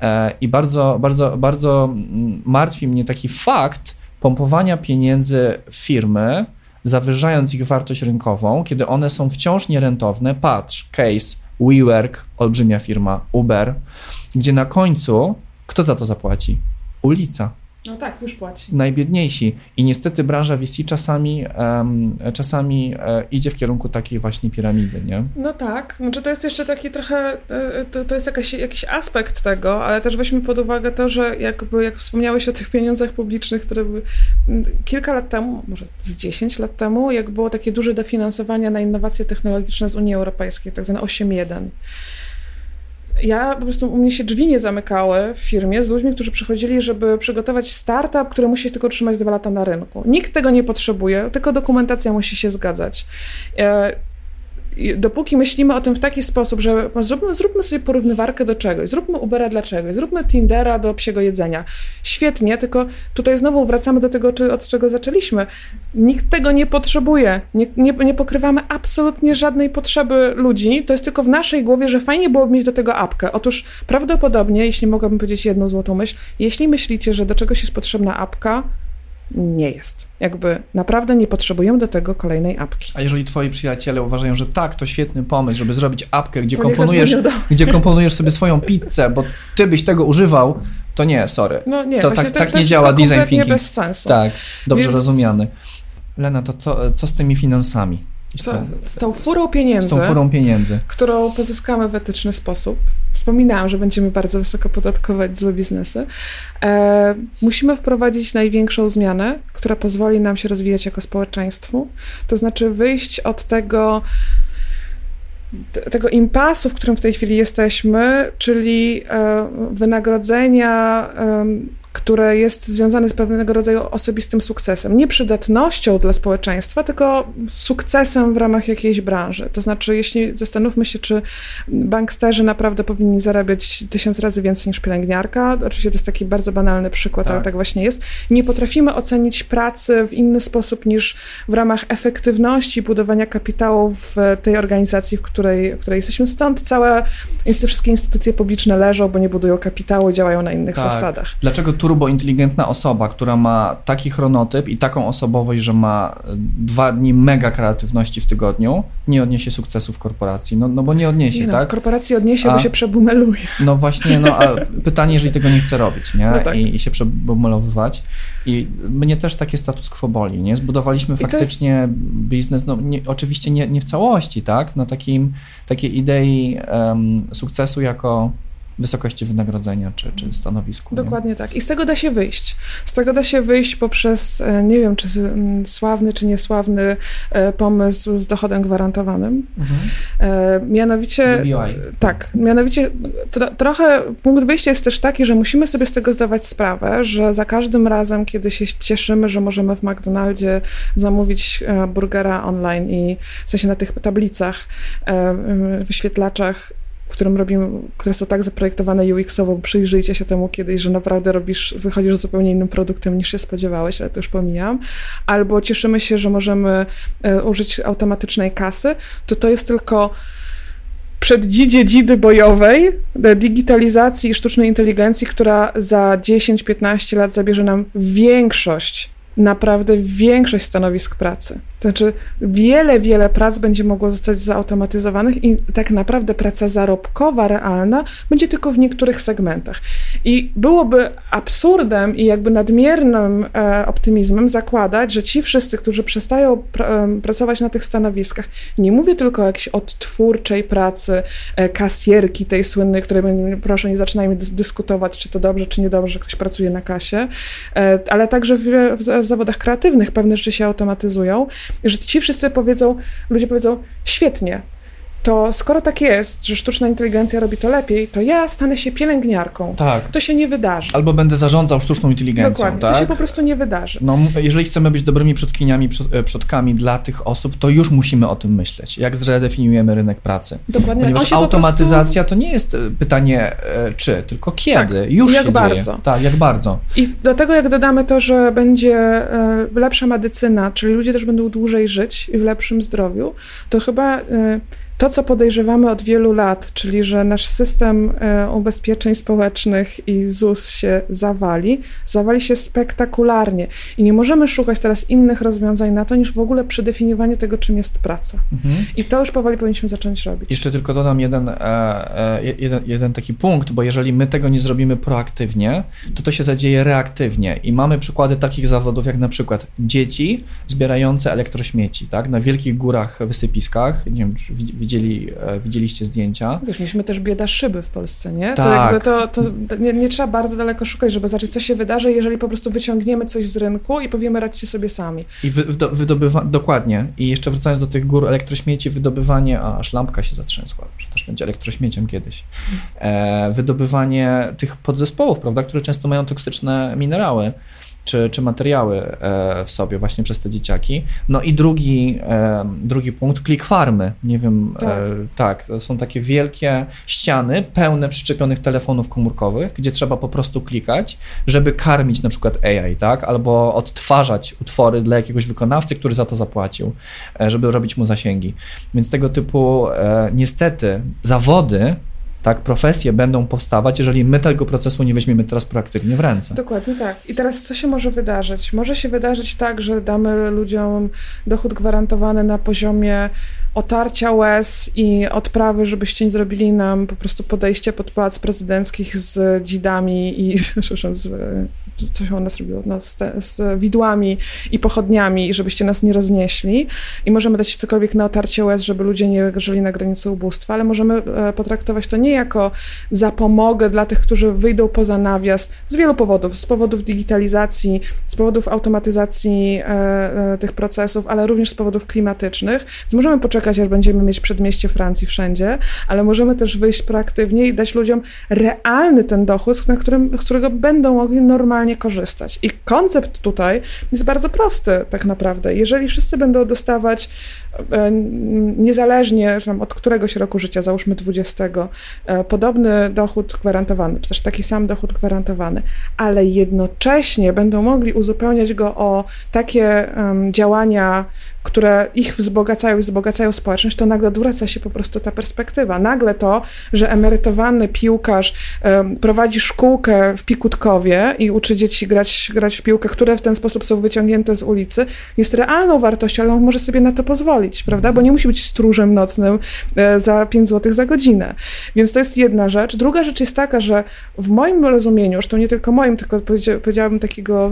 Speaker 1: E, I bardzo, bardzo, bardzo mm, martwi mnie taki fakt pompowania pieniędzy w firmy, zawyżając ich wartość rynkową, kiedy one są wciąż nierentowne. Patrz, case, WeWork, olbrzymia firma, Uber, gdzie na końcu kto za to zapłaci? Ulica.
Speaker 2: No tak, już płaci.
Speaker 1: Najbiedniejsi. I niestety branża VC czasami, um, czasami e, idzie w kierunku takiej właśnie piramidy, nie?
Speaker 2: No tak. Znaczy to jest jeszcze taki trochę, e, to, to jest jakaś, jakiś aspekt tego, ale też weźmy pod uwagę to, że jakby, jak wspomniałeś o tych pieniądzach publicznych, które były kilka lat temu, może z 10 lat temu, jak było takie duże dofinansowanie na innowacje technologiczne z Unii Europejskiej, tak zwane 8.1 ja po prostu u mnie się drzwi nie zamykały w firmie z ludźmi, którzy przychodzili, żeby przygotować startup, który musi tylko trzymać dwa lata na rynku. Nikt tego nie potrzebuje, tylko dokumentacja musi się zgadzać. Dopóki myślimy o tym w taki sposób, że zróbmy, zróbmy sobie porównywarkę do czegoś, zróbmy Ubera dla czegoś, zróbmy Tindera do psiego jedzenia. Świetnie, tylko tutaj znowu wracamy do tego, od czego zaczęliśmy. Nikt tego nie potrzebuje. Nie, nie, nie pokrywamy absolutnie żadnej potrzeby ludzi. To jest tylko w naszej głowie, że fajnie byłoby mieć do tego apkę. Otóż prawdopodobnie, jeśli mogłabym powiedzieć jedną złotą myśl, jeśli myślicie, że do czegoś jest potrzebna apka, nie jest. Jakby naprawdę nie potrzebujemy do tego kolejnej apki.
Speaker 1: A jeżeli twoi przyjaciele uważają, że tak, to świetny pomysł, żeby zrobić apkę, gdzie, komponujesz, gdzie komponujesz sobie swoją pizzę, bo ty byś tego używał, to nie, sorry.
Speaker 2: No nie,
Speaker 1: to tak,
Speaker 2: to,
Speaker 1: tak
Speaker 2: to
Speaker 1: nie działa design thinking.
Speaker 2: bez sensu.
Speaker 1: Tak, dobrze Więc... rozumiany. Lena, to co, co z tymi finansami?
Speaker 2: Z, z tą furą pieniędzy, z
Speaker 1: tą furą pieniędzy,
Speaker 2: którą pozyskamy w etyczny sposób. Wspominałam, że będziemy bardzo wysoko podatkować złe biznesy. E, musimy wprowadzić największą zmianę, która pozwoli nam się rozwijać jako społeczeństwu. To znaczy wyjść od tego tego impasu, w którym w tej chwili jesteśmy, czyli e, wynagrodzenia które jest związane z pewnego rodzaju osobistym sukcesem. Nie przydatnością dla społeczeństwa, tylko sukcesem w ramach jakiejś branży. To znaczy, jeśli zastanówmy się, czy banksterzy naprawdę powinni zarabiać tysiąc razy więcej niż pielęgniarka, oczywiście to jest taki bardzo banalny przykład, tak. ale tak właśnie jest, nie potrafimy ocenić pracy w inny sposób niż w ramach efektywności budowania kapitału w tej organizacji, w której, w której jesteśmy. Stąd całe, wszystkie instytucje publiczne leżą, bo nie budują kapitału, działają na innych tak. zasadach.
Speaker 1: Dlaczego turbointeligentna osoba, która ma taki chronotyp i taką osobowość, że ma dwa dni mega kreatywności w tygodniu, nie odniesie sukcesu w korporacji. No, no bo nie odniesie, nie no, tak?
Speaker 2: w korporacji odniesie, a, bo się przebumeluje.
Speaker 1: No właśnie, no a pytanie, jeżeli tego nie chce robić, nie? No tak. I, I, się przebumelowywać. I mnie też takie status quo boli, nie? Zbudowaliśmy faktycznie jest... biznes, no nie, oczywiście nie, nie w całości, tak? Na takim, takiej idei um, sukcesu jako wysokości wynagrodzenia czy, czy stanowisku.
Speaker 2: Dokładnie
Speaker 1: nie?
Speaker 2: tak. I z tego da się wyjść. Z tego da się wyjść poprzez, e, nie wiem, czy sławny, czy niesławny e, pomysł z dochodem gwarantowanym. Mhm. E, mianowicie.
Speaker 1: DBI.
Speaker 2: Tak, mianowicie tro, trochę punkt wyjścia jest też taki, że musimy sobie z tego zdawać sprawę, że za każdym razem, kiedy się cieszymy, że możemy w McDonaldzie zamówić burgera online i w sensie na tych tablicach, wyświetlaczach którym robimy, które są tak zaprojektowane UX-owo, przyjrzyjcie się temu kiedyś, że naprawdę robisz, wychodzisz z zupełnie innym produktem niż się spodziewałeś, ale to już pomijam. Albo cieszymy się, że możemy e, użyć automatycznej kasy, to to jest tylko przeddzidzie dzidy bojowej, digitalizacji i sztucznej inteligencji, która za 10-15 lat zabierze nam większość, naprawdę większość stanowisk pracy. Znaczy, wiele, wiele prac będzie mogło zostać zautomatyzowanych i tak naprawdę praca zarobkowa, realna, będzie tylko w niektórych segmentach. I byłoby absurdem i jakby nadmiernym e, optymizmem zakładać, że ci wszyscy, którzy przestają pr pracować na tych stanowiskach, nie mówię tylko o jakiejś odtwórczej pracy e, kasjerki tej słynnej, której proszę nie zaczynajmy dyskutować, czy to dobrze, czy niedobrze, że ktoś pracuje na kasie, e, ale także w, w, w zawodach kreatywnych pewne rzeczy się automatyzują że ci wszyscy powiedzą, ludzie powiedzą, świetnie, to skoro tak jest, że sztuczna inteligencja robi to lepiej, to ja stanę się pielęgniarką.
Speaker 1: Tak.
Speaker 2: To się nie wydarzy.
Speaker 1: Albo będę zarządzał sztuczną inteligencją.
Speaker 2: Dokładnie.
Speaker 1: Tak?
Speaker 2: To się po prostu nie wydarzy.
Speaker 1: No, jeżeli chcemy być dobrymi przodkiniami, e, przodkami dla tych osób, to już musimy o tym myśleć. Jak zredefiniujemy rynek pracy.
Speaker 2: Dokładnie.
Speaker 1: Ponieważ automatyzacja prostu... to nie jest e, pytanie e, czy, tylko kiedy. Tak. Już
Speaker 2: jak
Speaker 1: się
Speaker 2: bardzo.
Speaker 1: Dzieje. Tak, jak bardzo.
Speaker 2: I do tego jak dodamy to, że będzie lepsza medycyna, czyli ludzie też będą dłużej żyć i w lepszym zdrowiu, to chyba to, co podejrzewamy od wielu lat, czyli że nasz system e, ubezpieczeń społecznych i ZUS się zawali, zawali się spektakularnie. I nie możemy szukać teraz innych rozwiązań na to, niż w ogóle przedefiniowanie tego, czym jest praca. Mhm. I to już powoli powinniśmy zacząć robić.
Speaker 1: Jeszcze tylko dodam jeden, e, e, jeden, jeden taki punkt, bo jeżeli my tego nie zrobimy proaktywnie, to to się zadzieje reaktywnie. I mamy przykłady takich zawodów, jak na przykład dzieci zbierające elektrośmieci, tak, na wielkich górach, wysypiskach, nie wiem, czy widzieli, e, widzieliście zdjęcia.
Speaker 2: Wiesz, mieliśmy też bieda szyby w Polsce, nie?
Speaker 1: Tak.
Speaker 2: To, jakby to, to nie, nie, trzeba bardzo daleko szukać, żeby zobaczyć, co się wydarzy, jeżeli po prostu wyciągniemy coś z rynku i powiemy, radźcie sobie sami.
Speaker 1: I wy, wydobywa, dokładnie. I jeszcze wracając do tych gór elektrośmieci, wydobywanie, a aż lampka się zatrzęsła, że też będzie elektrośmieciem kiedyś. E, wydobywanie tych podzespołów, prawda, które często mają toksyczne minerały czy, czy materiały e, w sobie właśnie przez te dzieciaki. No i drugi, e, drugi punkt, klik farmy. Nie wiem, tak. E, tak, to są takie wielkie ściany pełne przyczepionych telefonów komórkowych, gdzie trzeba po prostu klikać, żeby karmić na przykład AI, tak, albo odtwarzać utwory dla jakiegoś wykonawcy, który za to zapłacił, żeby robić mu zasięgi. Więc tego typu niestety zawody tak, profesje będą powstawać, jeżeli my tego procesu nie weźmiemy teraz proaktywnie w ręce.
Speaker 2: Dokładnie tak. I teraz co się może wydarzyć? Może się wydarzyć tak, że damy ludziom dochód gwarantowany na poziomie otarcia łez i odprawy, żebyście nie zrobili nam po prostu podejście pod pałac prezydenckich z dzidami i przepraszam, z co się u nas te, z, widłami i pochodniami, i żebyście nas nie roznieśli. I możemy dać cokolwiek na otarcie łez, żeby ludzie nie żyli na granicy ubóstwa, ale możemy e, potraktować to nie jako zapomogę dla tych, którzy wyjdą poza nawias z wielu powodów. Z powodów digitalizacji, z powodów automatyzacji e, e, tych procesów, ale również z powodów klimatycznych. Więc możemy poczekać, aż będziemy mieć przedmieście Francji wszędzie, ale możemy też wyjść proaktywnie i dać ludziom realny ten dochód, na którym, z którego będą mogli normalnie korzystać. I koncept tutaj jest bardzo prosty tak naprawdę. Jeżeli wszyscy będą dostawać e, niezależnie od któregoś roku życia, załóżmy 20, e, podobny dochód gwarantowany, czy też taki sam dochód gwarantowany, ale jednocześnie będą mogli uzupełniać go o takie działania które ich wzbogacają i wzbogacają społeczność, to nagle odwraca się po prostu ta perspektywa. Nagle to, że emerytowany piłkarz um, prowadzi szkółkę w Pikutkowie i uczy dzieci grać, grać w piłkę, które w ten sposób są wyciągnięte z ulicy, jest realną wartością, ale on może sobie na to pozwolić, prawda? Bo nie musi być stróżem nocnym e, za 5 zł za godzinę. Więc to jest jedna rzecz. Druga rzecz jest taka, że w moim rozumieniu, zresztą nie tylko moim, tylko powiedziałabym takiego,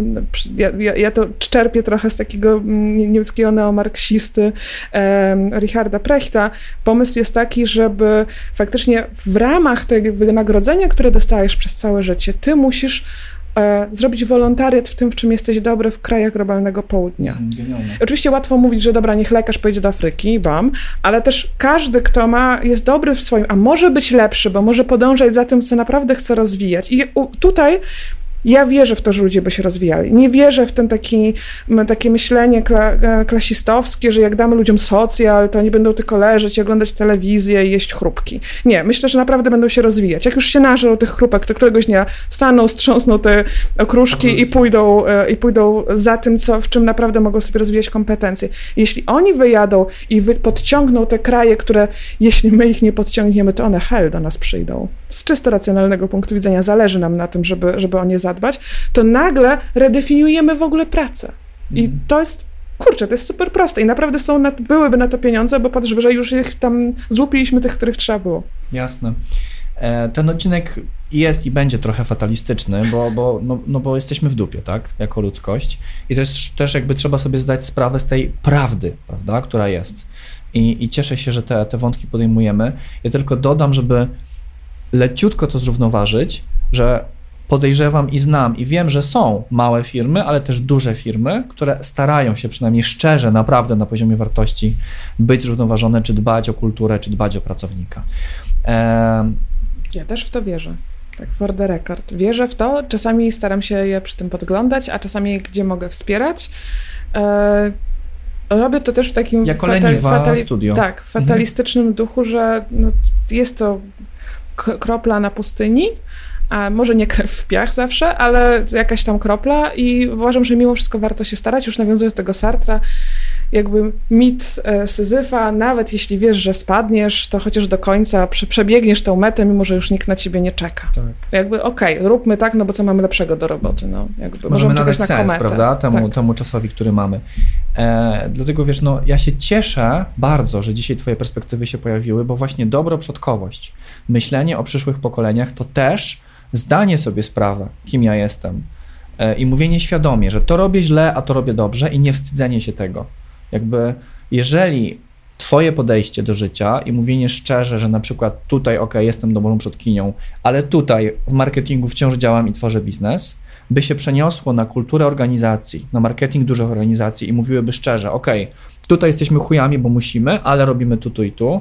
Speaker 2: ja, ja, ja to czerpię trochę z takiego mm, niemieckiego neomarksizmu, marksisty Richarda Prechta, pomysł jest taki, żeby faktycznie w ramach tego wynagrodzenia, które dostajesz przez całe życie, ty musisz e, zrobić wolontariat w tym, w czym jesteś dobry w krajach globalnego południa.
Speaker 1: Mm, Genialne.
Speaker 2: Oczywiście łatwo mówić, że dobra, niech lekarz pojedzie do Afryki, bam, ale też każdy, kto ma, jest dobry w swoim, a może być lepszy, bo może podążać za tym, co naprawdę chce rozwijać. I tutaj ja wierzę w to, że ludzie by się rozwijali. Nie wierzę w ten taki, takie myślenie kla, e, klasistowskie, że jak damy ludziom socjal, to oni będą tylko leżeć oglądać telewizję i jeść chrupki. Nie, myślę, że naprawdę będą się rozwijać. Jak już się nażą tych chrupek, to któregoś dnia wstaną, strząsną te okruszki i pójdą, e, i pójdą za tym, co, w czym naprawdę mogą sobie rozwijać kompetencje. Jeśli oni wyjadą i wy, podciągną te kraje, które jeśli my ich nie podciągniemy, to one hell do nas przyjdą. Z czysto racjonalnego punktu widzenia zależy nam na tym, żeby, żeby o nie zadbać, to nagle redefiniujemy w ogóle pracę. I
Speaker 1: Mhm.
Speaker 2: to jest, kurczę, to jest super proste i naprawdę są na, byłyby na to pieniądze, bo patrz, że już ich tam złupiliśmy tych, których trzeba było.
Speaker 1: Jasne. E, Ten odcinek jest i będzie trochę fatalistyczny, bo, bo, no, no bo jesteśmy w dupie, tak, jako ludzkość. I też, też jakby trzeba sobie zdać sprawę z tej prawdy, prawda, która jest. I, i cieszę się, że te, te wątki podejmujemy. Ja tylko dodam, żeby leciutko to zrównoważyć, że podejrzewam i znam i wiem, że są małe firmy, ale też duże firmy, które starają się przynajmniej szczerze, naprawdę na poziomie wartości być zrównoważone, czy dbać o kulturę, czy dbać o pracownika. Em,
Speaker 2: Ja też w to wierzę. Tak, for the record. Wierzę w to, czasami staram się je przy tym podglądać, a czasami gdzie mogę wspierać. E, robię to też w takim
Speaker 1: leniwa studio.
Speaker 2: Tak, fatalistycznym duchu, że no, jest to kropla na pustyni, a może nie krew w piach zawsze, ale jakaś tam kropla i uważam, że mimo wszystko warto się starać, już nawiązując do tego Sartra, jakby mit e, Syzyfa, nawet jeśli wiesz, że spadniesz, to chociaż do końca prze, przebiegniesz tą metę, mimo że już nikt na ciebie nie czeka.
Speaker 1: tak.
Speaker 2: Jakby okej, róbmy tak, no bo co mamy lepszego do roboty, no. Jakby
Speaker 1: Możemy nadać
Speaker 2: na
Speaker 1: sens,
Speaker 2: kometę.
Speaker 1: prawda, temu,
Speaker 2: Tak.
Speaker 1: temu czasowi, który mamy. E, dlatego wiesz, no ja się cieszę bardzo, że dzisiaj twoje perspektywy się pojawiły, bo właśnie dobroprzodkowość, myślenie o przyszłych pokoleniach to też zdanie sobie sprawę, kim ja jestem e, i mówienie świadomie, że to robię źle, a to robię dobrze i nie wstydzenie się tego. Jakby jeżeli twoje podejście do życia i mówienie szczerze, że na przykład tutaj, ok, jestem dobrą przodkinią, ale tutaj w marketingu wciąż działam i tworzę biznes, by się przeniosło na kulturę organizacji, na marketing dużych organizacji i mówiłyby szczerze, ok, tutaj jesteśmy chujami, bo musimy, ale robimy tu, tu i tu,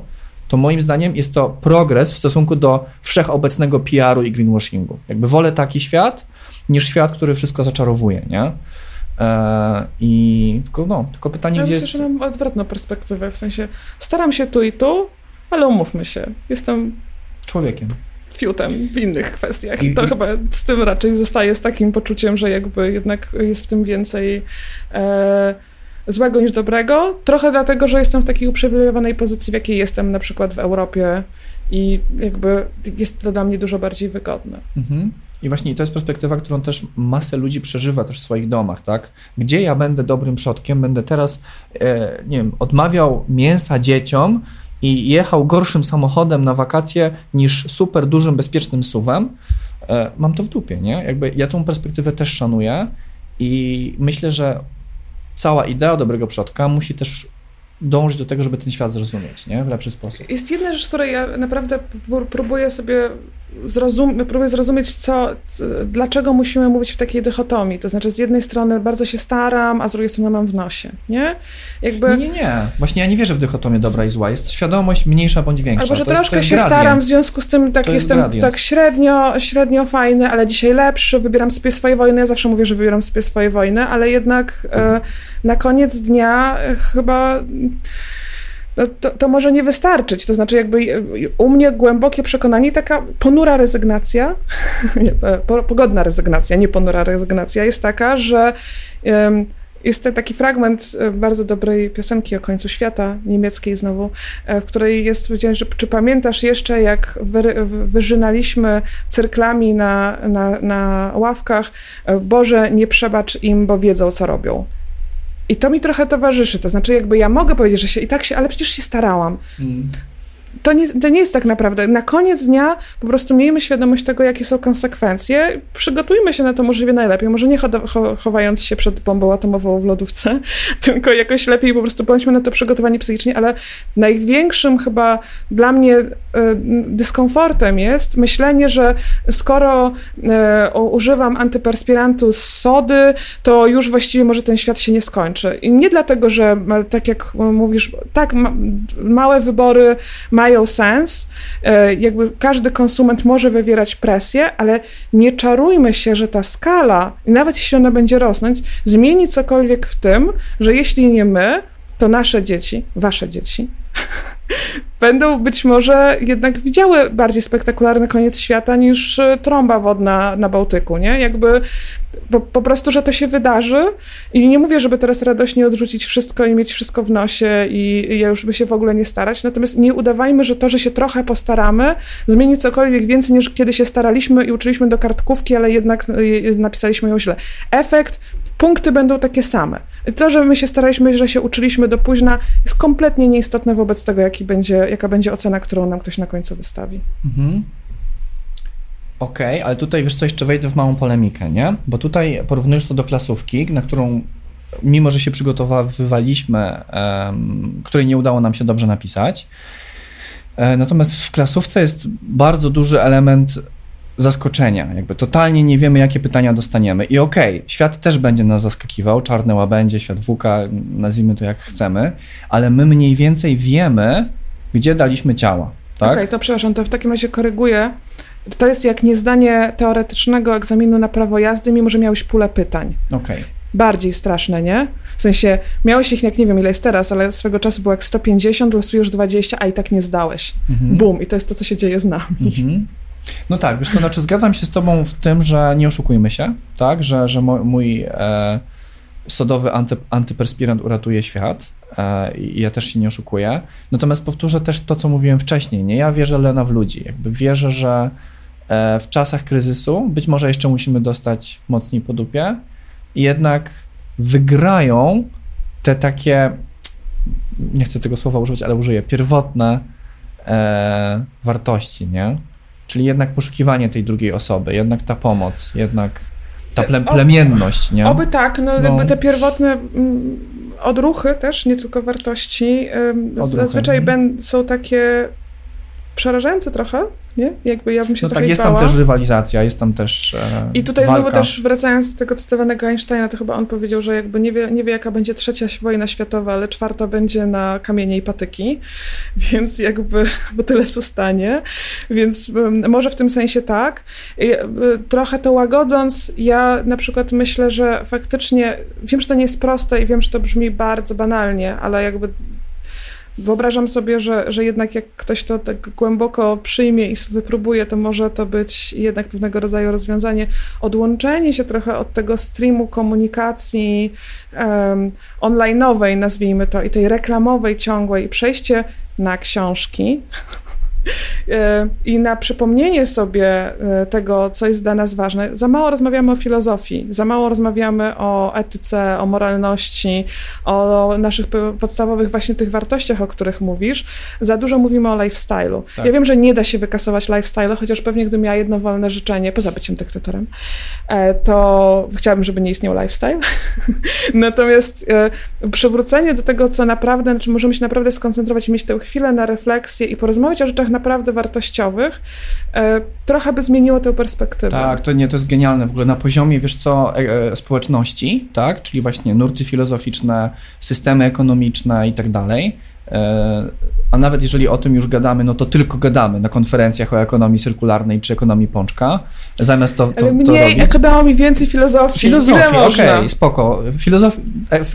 Speaker 1: to moim zdaniem jest to progres w stosunku do wszechobecnego PR-u i greenwashingu. Jakby wolę taki świat, niż świat, który wszystko zaczarowuje, nie? Eee, I tylko, no, tylko pytanie,
Speaker 2: Ja
Speaker 1: gdzie
Speaker 2: myślę,
Speaker 1: jest...
Speaker 2: że mam odwrotną perspektywę, w sensie staram się tu i tu, ale umówmy się, jestem
Speaker 1: człowiekiem.
Speaker 2: fiutem w innych kwestiach
Speaker 1: I-
Speaker 2: i to
Speaker 1: i-
Speaker 2: chyba z tym raczej zostaje z takim poczuciem, że jakby jednak jest w tym więcej e, złego niż dobrego. Trochę dlatego, że jestem w takiej uprzywilejowanej pozycji, w jakiej jestem na przykład w Europie i jakby jest to dla mnie dużo bardziej wygodne.
Speaker 1: Mhm. I właśnie to jest perspektywa, którą też masę ludzi przeżywa też w swoich domach, tak? Gdzie ja będę dobrym przodkiem, będę teraz, e, nie wiem, odmawiał mięsa dzieciom i jechał gorszym samochodem na wakacje niż super dużym, bezpiecznym suwem, e, mam to w dupie, nie? Jakby ja tą perspektywę też szanuję i myślę, że cała idea dobrego przodka musi też dążyć do tego, żeby ten świat zrozumieć, nie? W lepszy sposób.
Speaker 2: Jest jedna rzecz, której ja naprawdę pró- próbuję sobie zrozum- próbuję zrozumieć, co, dlaczego musimy mówić w takiej dychotomii. To znaczy, z jednej strony bardzo się staram, a z drugiej strony mam w nosie, nie? Jakby...
Speaker 1: Nie, nie, nie. Właśnie ja nie wierzę w dychotomię dobra i zła. Jest świadomość mniejsza bądź większa.
Speaker 2: Albo że
Speaker 1: To jest-
Speaker 2: troszkę
Speaker 1: jest
Speaker 2: się
Speaker 1: gradient.
Speaker 2: staram, w związku z tym tak
Speaker 1: To jest
Speaker 2: jestem
Speaker 1: gradient.
Speaker 2: tak średnio, średnio fajny, ale dzisiaj lepszy, wybieram sobie swoje wojny. Ja zawsze mówię, że wybieram sobie swoje wojny, ale jednak e, na koniec dnia e, chyba no, to, to może nie wystarczyć. To znaczy, jakby e, u mnie głębokie przekonanie, taka ponura rezygnacja, e, po, pogodna rezygnacja, nie ponura rezygnacja, jest taka, że jest taki fragment e, bardzo dobrej piosenki o końcu świata, niemieckiej znowu, w której jest powiedziane, że czy pamiętasz jeszcze, jak wy, wyżynaliśmy cyrklami na, na, na ławkach, Boże, nie przebacz im, bo wiedzą, co robią. I to mi trochę towarzyszy, to znaczy jakby ja mogę powiedzieć, że się i tak się, ale przecież się starałam.
Speaker 1: Mm.
Speaker 2: To nie, to nie jest tak naprawdę. Na koniec dnia po prostu miejmy świadomość tego, jakie są konsekwencje. Przygotujmy się na to możliwie najlepiej. Może nie chowając się przed bombą atomową w lodówce, tylko jakoś lepiej po prostu bądźmy na to przygotowani psychicznie, ale największym chyba dla mnie y, dyskomfortem jest myślenie, że skoro y, używam antyperspirantu z sody, to już właściwie może ten świat się nie skończy. I nie dlatego, że tak jak mówisz, tak, ma, małe wybory mają sens, e, jakby każdy konsument może wywierać presję, ale nie czarujmy się, że ta skala, nawet jeśli ona będzie rosnąć, zmieni cokolwiek w tym, że jeśli nie my, to nasze dzieci, wasze dzieci, będą być może jednak widziały bardziej spektakularny koniec świata niż e, trąba wodna na Bałtyku, nie? Jakby po, po, prostu, że to się wydarzy i nie mówię, żeby teraz radośnie odrzucić wszystko i mieć wszystko w nosie i, i ja już by się w ogóle nie starać, natomiast nie udawajmy, że to, że się trochę postaramy, zmieni cokolwiek więcej niż kiedy się staraliśmy i uczyliśmy do kartkówki, ale jednak e, napisaliśmy ją źle. Efekt punkty będą takie same. To, że my się staraliśmy, że się uczyliśmy do późna, jest kompletnie nieistotne wobec tego, jaki będzie, jaka będzie ocena, którą nam ktoś na końcu wystawi. Mhm.
Speaker 1: Okej, okay, ale tutaj wiesz co, jeszcze wejdę w małą polemikę, nie? Bo tutaj porównujesz to do klasówki, na którą mimo, że się przygotowywaliśmy, um, której nie udało nam się dobrze napisać. E, natomiast w klasówce jest bardzo duży element zaskoczenia. Jakby totalnie nie wiemy, jakie pytania dostaniemy. I okej, okay, świat też będzie nas zaskakiwał, czarne łabędzie, świat WUKA, nazwijmy to jak chcemy, ale my mniej więcej wiemy, gdzie daliśmy ciała. Tak?
Speaker 2: Okej, okay, to przepraszam, to w takim razie koryguję. To jest jak niezdanie teoretycznego egzaminu na prawo jazdy, mimo że miałeś pulę pytań.
Speaker 1: Okej. Okay.
Speaker 2: Bardziej straszne, nie? W sensie, miałeś ich, jak nie wiem ile jest teraz, ale swego czasu było jak 150, losujesz 20, a i tak nie zdałeś. Mhm. Bum, i to jest to, co się dzieje z nami. Mhm.
Speaker 1: No tak, wiesz to znaczy zgadzam się z tobą w tym, że nie oszukujmy się, tak, że, że mój e, sodowy anty, antyperspirant uratuje świat e, i ja też się nie oszukuję. Natomiast powtórzę też to, co mówiłem wcześniej, nie? Ja wierzę Lena w ludzi, jakby wierzę, że e, w czasach kryzysu być może jeszcze musimy dostać mocniej po dupie jednak wygrają te takie, nie chcę tego słowa używać, ale użyję, pierwotne e, wartości, nie? Czyli jednak poszukiwanie tej drugiej osoby, jednak ta pomoc, jednak ta ple plemienność, nie?
Speaker 2: Oby tak, no, no. jakby te pierwotne mm, odruchy też, nie tylko wartości, odruchy. zazwyczaj mhm. są takie przerażające trochę, nie? Jakby ja bym się
Speaker 1: no tak, jest tam też rywalizacja, jest tam też e,
Speaker 2: I tutaj
Speaker 1: walka.
Speaker 2: znowu też wracając do tego cytowanego Einsteina, to chyba on powiedział, że jakby nie wie, nie wie jaka będzie trzecia wojna światowa, ale czwarta będzie na kamienie i patyki, więc jakby, bo tyle zostanie, więc może w tym sensie tak. E, trochę to łagodząc, ja na przykład myślę, że faktycznie, wiem, że to nie jest proste i wiem, że to brzmi bardzo banalnie, ale jakby wyobrażam sobie, że, że jednak jak ktoś to tak głęboko przyjmie i wypróbuje, to może to być jednak pewnego rodzaju rozwiązanie. Odłączenie się trochę od tego streamu komunikacji um, online'owej, nazwijmy to, i tej reklamowej ciągłej, i przejście na książki, I na przypomnienie sobie e, tego, co jest dla nas ważne, za mało rozmawiamy o filozofii, za mało rozmawiamy o etyce, o moralności, o naszych podstawowych właśnie tych wartościach, o których mówisz. Za dużo mówimy o lifestyle'u. Tak. Ja wiem, że nie da się wykasować lifestyle'u, chociaż pewnie gdybym miała jedno wolne życzenie, poza byciem dyktatorem, e, to chciałabym, żeby nie istniał lifestyle. Natomiast przywrócenie do tego, co naprawdę, znaczy możemy się naprawdę skoncentrować, mieć tę chwilę na refleksję i porozmawiać o rzeczach naprawdę wartościowych, e, trochę by zmieniło tę perspektywę.
Speaker 1: Tak, to nie, to jest genialne w ogóle na poziomie, wiesz co, e, e, społeczności, tak, czyli właśnie nurty filozoficzne, systemy ekonomiczne i tak dalej, a nawet jeżeli o tym już gadamy, no to tylko gadamy na konferencjach o ekonomii cyrkularnej czy ekonomii pączka, zamiast to, to, to
Speaker 2: Mniej
Speaker 1: robić.
Speaker 2: ekonomii, więcej filozofii.
Speaker 1: Filozofii, okej, okay, spoko. Filozof,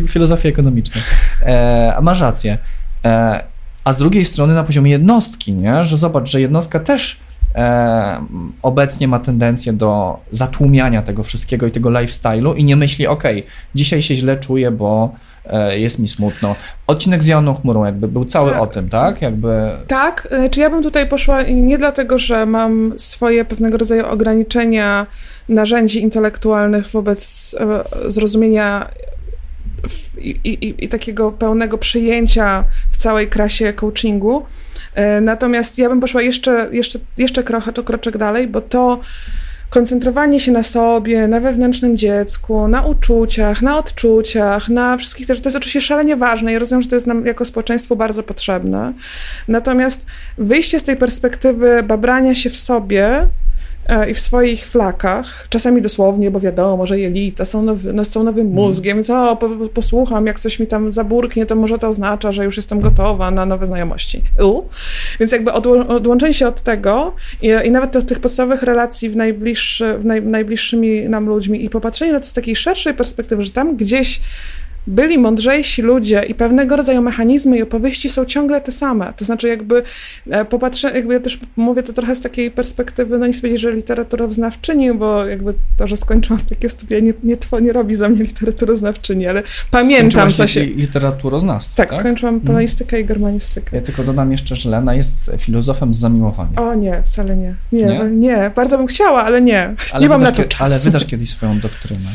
Speaker 1: filozofia ekonomiczna. E, masz rację. E, a z drugiej strony na poziomie jednostki, nie? że zobacz, że jednostka też e, obecnie ma tendencję do zatłumiania tego wszystkiego i tego lifestyle'u i nie myśli, ok, dzisiaj się źle czuję, bo e, jest mi smutno. Odcinek z Janą Chmurą jakby był cały tak. o tym, tak? Jakby...
Speaker 2: Tak, e, czy ja bym tutaj poszła nie dlatego, że mam swoje pewnego rodzaju ograniczenia narzędzi intelektualnych wobec e, zrozumienia i, i, i, takiego pełnego przyjęcia w całej krasie coachingu. E, natomiast ja bym poszła jeszcze, jeszcze, jeszcze krochę, to kroczek dalej, bo to koncentrowanie się na sobie, na wewnętrznym dziecku, na uczuciach, na odczuciach, na wszystkich też, to jest oczywiście szalenie ważne. Ja rozumiem, że to jest nam jako społeczeństwu bardzo potrzebne. Natomiast wyjście z tej perspektywy babrania się w sobie i w swoich flakach, czasami dosłownie, bo wiadomo, że jelita są, nowy, no, są nowym mhm. mózgiem, co po, posłucham, jak coś mi tam zaburknie, to może to oznacza, że już jestem gotowa na nowe znajomości. U. Więc jakby odło odłączenie się od tego i, i nawet od tych podstawowych relacji w, najbliższy, w naj, najbliższymi nam ludźmi i popatrzenie na to z takiej szerszej perspektywy, że tam gdzieś byli mądrzejsi ludzie i pewnego rodzaju mechanizmy i opowieści są ciągle te same. To znaczy jakby e, popatrzę, jakby ja też mówię to trochę z takiej perspektywy, no nie powiedzieć, że literaturoznawczyni, bo jakby to, że skończyłam takie studia nie, nie, nie robi za mnie literaturoznawczyni, ale pamiętam, co się...
Speaker 1: literaturoznawstwo,
Speaker 2: tak? Tak, skończyłam mhm. polonistykę hmm. i germanistykę.
Speaker 1: Ja tylko dodam jeszcze, że Lena jest filozofem z zamiłowania.
Speaker 2: O nie, wcale nie. Nie, nie, nie. bardzo bym chciała, ale nie.
Speaker 1: Ale
Speaker 2: nie
Speaker 1: mam na to czasu. Ale wydasz kiedyś swoją doktrynę.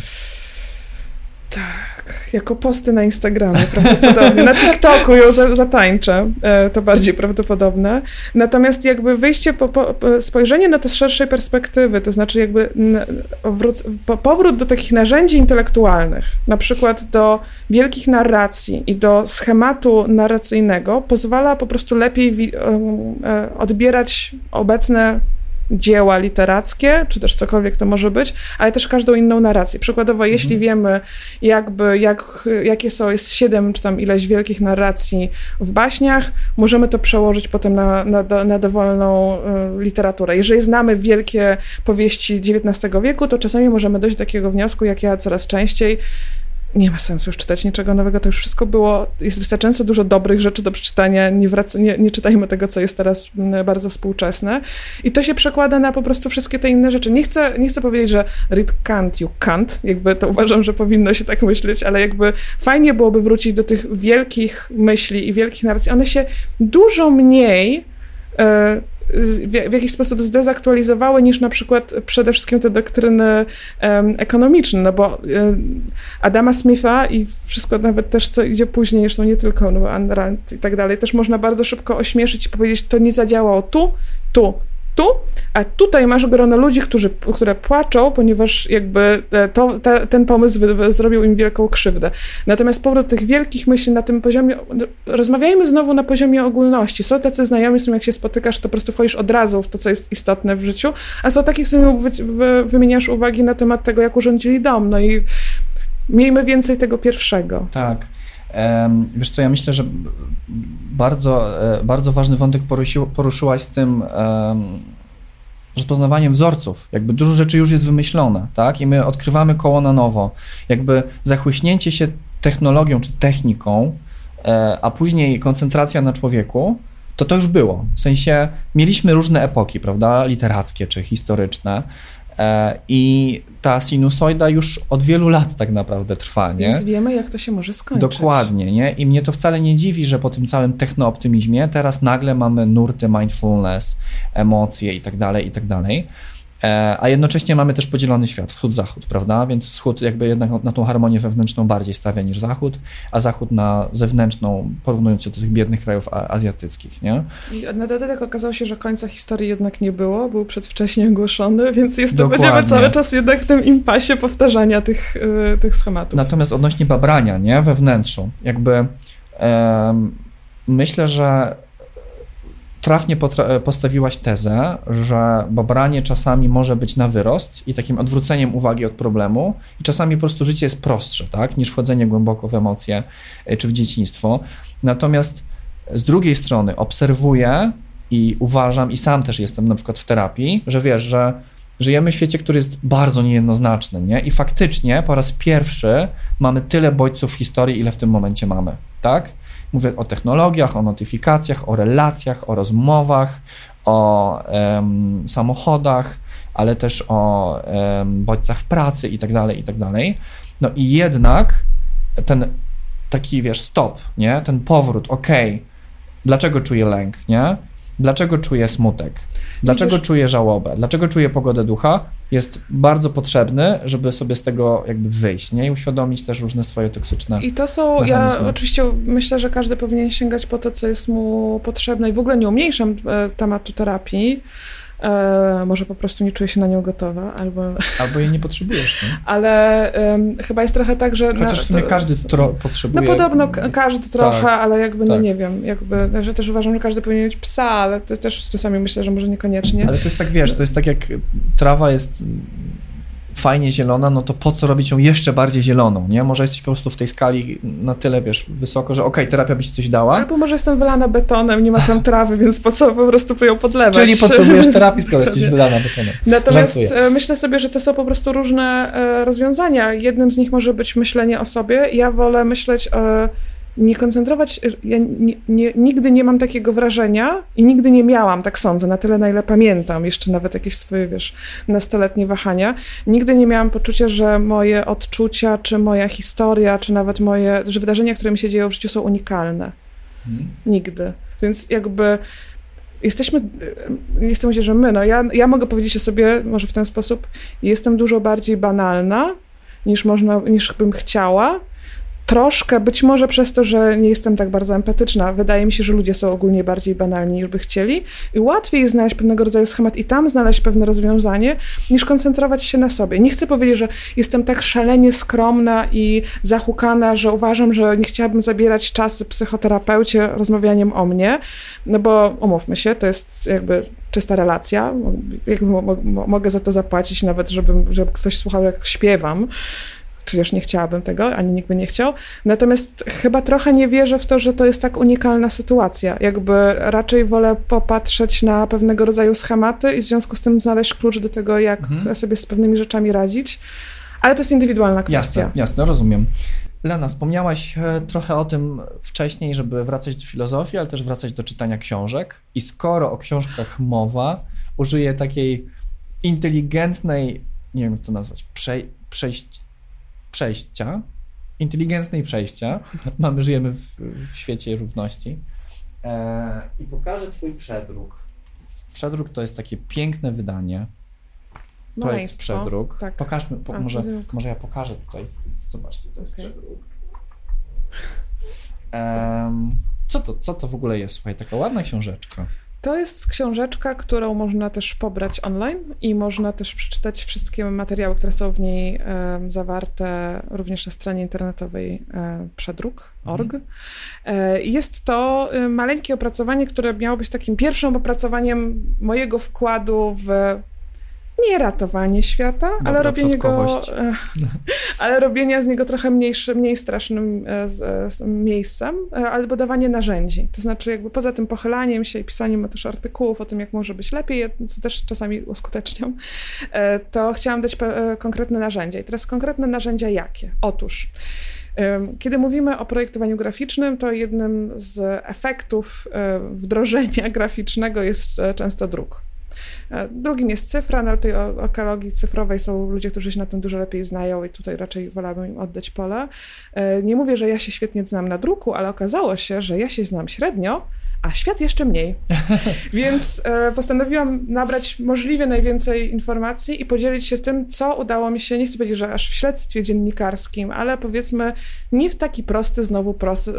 Speaker 2: Tak jako posty na Instagramie prawdopodobnie. Na TikToku ją zatańczę, e, to bardziej prawdopodobne. Natomiast jakby wyjście, po, po, spojrzenie na to z szerszej perspektywy, to znaczy jakby wróc, powrót do takich narzędzi intelektualnych, na przykład do wielkich narracji i do schematu narracyjnego, pozwala po prostu lepiej e, e, odbierać obecne dzieła literackie, czy też cokolwiek to może być, ale też każdą inną narrację. Przykładowo, mhm. jeśli wiemy, jakby, jak, jakie są, jest siedem czy tam ileś wielkich narracji w baśniach, możemy to przełożyć potem na, na, na dowolną y, literaturę. Jeżeli znamy wielkie powieści XIX wieku, to czasami możemy dojść do takiego wniosku, jak ja coraz częściej, nie ma sensu już czytać niczego nowego, to już wszystko było, jest wystarczająco dużo dobrych rzeczy do przeczytania, nie, wrac, nie, nie czytajmy tego, co jest teraz mm, bardzo współczesne. I to się przekłada na po prostu wszystkie te inne rzeczy. Nie chcę, nie chcę powiedzieć, że read Kant, you can't, jakby to uważam, że powinno się tak myśleć, ale jakby fajnie byłoby wrócić do tych wielkich myśli i wielkich narracji. One się dużo mniej e, w, jakiś sposób zdezaktualizowały niż na przykład przede wszystkim te doktryny um, ekonomiczne, no bo um, Adama Smitha i wszystko nawet też, co idzie później, zresztą nie tylko no, Ayn Rand i tak dalej, też można bardzo szybko ośmieszyć i powiedzieć, to nie zadziałało tu, tu, tu, a tutaj masz grono ludzi, którzy, które płaczą, ponieważ jakby e, to, te, ten pomysł zrobił im wielką krzywdę. Natomiast powrót tych wielkich myśli na tym poziomie, rozmawiajmy znowu na poziomie ogólności. Są tacy znajomi, z którymi jak się spotykasz, to po prostu wchodzisz od razu w to, co jest istotne w życiu, a są takie, którym wy, wy, wymieniasz uwagi na temat tego, jak urządzili dom. No i miejmy więcej tego pierwszego.
Speaker 1: Tak. Wiesz co, ja myślę, że bardzo, e, bardzo ważny wątek poruszyłaś z tym rozpoznawaniem wzorców. Jakby dużo rzeczy już jest wymyślone, tak? I my odkrywamy koło na nowo. Jakby zachłyśnięcie się technologią czy techniką, e, a później koncentracja na człowieku, to to już było. W sensie mieliśmy różne epoki, prawda? Literackie czy historyczne. E, I ta sinusoida już od wielu lat tak naprawdę trwa, nie?
Speaker 2: Więc wiemy, jak to się może skończyć.
Speaker 1: Dokładnie, nie? I mnie to wcale nie dziwi, że po tym całym technooptymizmie teraz nagle mamy nurty mindfulness, emocje i tak dalej, i tak dalej. E, a jednocześnie mamy też podzielony świat, wschód-zachód, prawda? Więc wschód jakby jednak na tą harmonię wewnętrzną bardziej stawia niż zachód, a zachód na zewnętrzną, porównując się do tych biednych krajów azjatyckich, nie?
Speaker 2: I na dodatek okazało się, że końca historii jednak nie było, był przedwcześnie ogłoszony, więc jest to, będziemy cały czas jednak w tym impasie powtarzania tych, yy, tych schematów.
Speaker 1: Natomiast odnośnie babrania, nie? Wewnętrzną, jakby yy, myślę, że trafnie postawiłaś tezę, że babranie czasami może być na wyrost i takim odwróceniem uwagi od problemu i czasami po prostu życie jest prostsze, tak, niż wchodzenie głęboko w emocje e, czy w dzieciństwo. Natomiast z drugiej strony obserwuję i uważam i sam też jestem na przykład w terapii, że wiesz, że żyjemy w świecie, który jest bardzo niejednoznaczny, nie? I faktycznie po raz pierwszy mamy tyle bodźców w historii, ile w tym momencie mamy, tak? Mówię o technologiach, o notyfikacjach, o relacjach, o rozmowach, o samochodach, ale też o um, bodźcach w pracy i tak dalej, i tak. No i jednak ten taki, wiesz, stop, nie? Ten powrót, okej, okay, dlaczego czuję lęk, nie? Dlaczego czuję smutek? Dlaczego Widzisz? czuję żałobę? Dlaczego czuję pogodę ducha? jest bardzo potrzebny, żeby sobie z tego jakby wyjść, nie? I uświadomić też różne swoje toksyczne
Speaker 2: I to są, mechanizmy. ja oczywiście myślę, że każdy powinien sięgać po to, co jest mu potrzebne i w ogóle nie umniejszam e, tematu terapii, E, może po prostu nie czuję się na nią gotowa, albo...
Speaker 1: Albo jej nie potrzebujesz. Nie?
Speaker 2: Ale um, chyba jest trochę tak, że...
Speaker 1: Chociaż w sumie każdy tro- potrzebuje...
Speaker 2: No podobno każdy trochę, tak, ale jakby, no tak. nie wiem, jakby, że też uważam, że każdy powinien mieć psa, ale też czasami myślę, że może niekoniecznie.
Speaker 1: Ale to jest tak, wiesz, to jest tak jak trawa jest fajnie zielona, no to po co robić ją jeszcze bardziej zieloną, nie? Może jesteś po prostu w tej skali na tyle, wiesz, wysoko, że okej, okay, terapia by ci coś dała.
Speaker 2: Albo może jestem wylana betonem, nie ma tam trawy, więc po co po prostu ją podlewać?
Speaker 1: Czyli potrzebujesz terapii, skoro jesteś wylana betonem.
Speaker 2: Natomiast Żartuję. E, myślę sobie, że to są po prostu różne e, rozwiązania. Jednym z nich może być myślenie o sobie. Ja wolę myśleć o nie koncentrować, ja nie, nie, nigdy nie mam takiego wrażenia i nigdy nie miałam, tak sądzę, na tyle na ile pamiętam, jeszcze nawet jakieś swoje, wiesz, nastoletnie wahania, nigdy nie miałam poczucia, że moje odczucia, czy moja historia, czy nawet moje, że wydarzenia, które mi się dzieją w życiu są unikalne. Hmm. Nigdy. Więc jakby jesteśmy, nie chcę mówić, że my, no ja, ja mogę powiedzieć o sobie może w ten sposób, jestem dużo bardziej banalna, niż można, niż bym chciała, troszkę, być może przez to, że nie jestem tak bardzo empatyczna, wydaje mi się, że ludzie są ogólnie bardziej banalni niż by chcieli. I łatwiej jest znaleźć pewnego rodzaju schemat i tam znaleźć pewne rozwiązanie, niż koncentrować się na sobie. Nie chcę powiedzieć, że jestem tak szalenie skromna i zahukana, że uważam, że nie chciałabym zabierać czasu psychoterapeucie rozmawianiem o mnie, no bo umówmy się, to jest jakby czysta relacja, jakby mogę za to zapłacić nawet, żeby, żeby ktoś słuchał jak śpiewam, Przecież nie chciałabym tego, ani nikt by nie chciał. Natomiast chyba trochę nie wierzę w to, że to jest tak unikalna sytuacja. Jakby raczej wolę popatrzeć na pewnego rodzaju schematy i w związku z tym znaleźć klucz do tego, jak mhm. sobie z pewnymi rzeczami radzić. Ale to jest indywidualna kwestia.
Speaker 1: Jasne, jasne rozumiem. Lena, wspomniałaś e, trochę o tym wcześniej, żeby wracać do filozofii, ale też wracać do czytania książek. I skoro o książkach mowa, użyję takiej inteligentnej, nie wiem jak to nazwać, przej przejść, przejścia, inteligentnej przejścia. Mamy, żyjemy w, w świecie równości. E, I pokażę Twój przedruk. Przedruk to jest takie piękne wydanie. Projekt przedruk. Tak. Pokażmy, po, A, może, może ja pokażę tutaj. Zobaczcie, to jest okay. przedruk. Co, to, co to w ogóle jest? Słuchaj, taka ładna książeczka.
Speaker 2: To jest książeczka, którą można też pobrać online i można też przeczytać wszystkie materiały, które są w niej e, zawarte również na stronie internetowej e, przedruk.org. Mhm. E, jest to maleńkie opracowanie, które miało być takim pierwszym opracowaniem mojego wkładu w nie ratowanie świata, Dobra, ale robienie go, e, ale robienia z niego trochę mniejszy, mniej strasznym e, miejscem, e, albo dawanie narzędzi. To znaczy jakby poza tym pochylaniem się i pisaniem też artykułów o tym, jak może być lepiej, co też czasami uskuteczniam, to chciałam dać konkretne narzędzia. I teraz konkretne narzędzia jakie? Otóż kiedy mówimy o projektowaniu graficznym, to jednym z efektów wdrożenia graficznego jest często druk. E, drugim jest cyfra, na tej ekologii cyfrowej są ludzie, którzy się na tym dużo lepiej znają i tutaj raczej wolałabym im oddać pole. E, nie mówię, że ja się świetnie znam na druku, ale okazało się, że ja się znam średnio, a świat jeszcze mniej. Więc e, postanowiłam nabrać możliwie najwięcej informacji i podzielić się tym, co udało mi się, nie chcę powiedzieć, że aż w śledztwie dziennikarskim, ale powiedzmy nie w taki prosty znowu proces,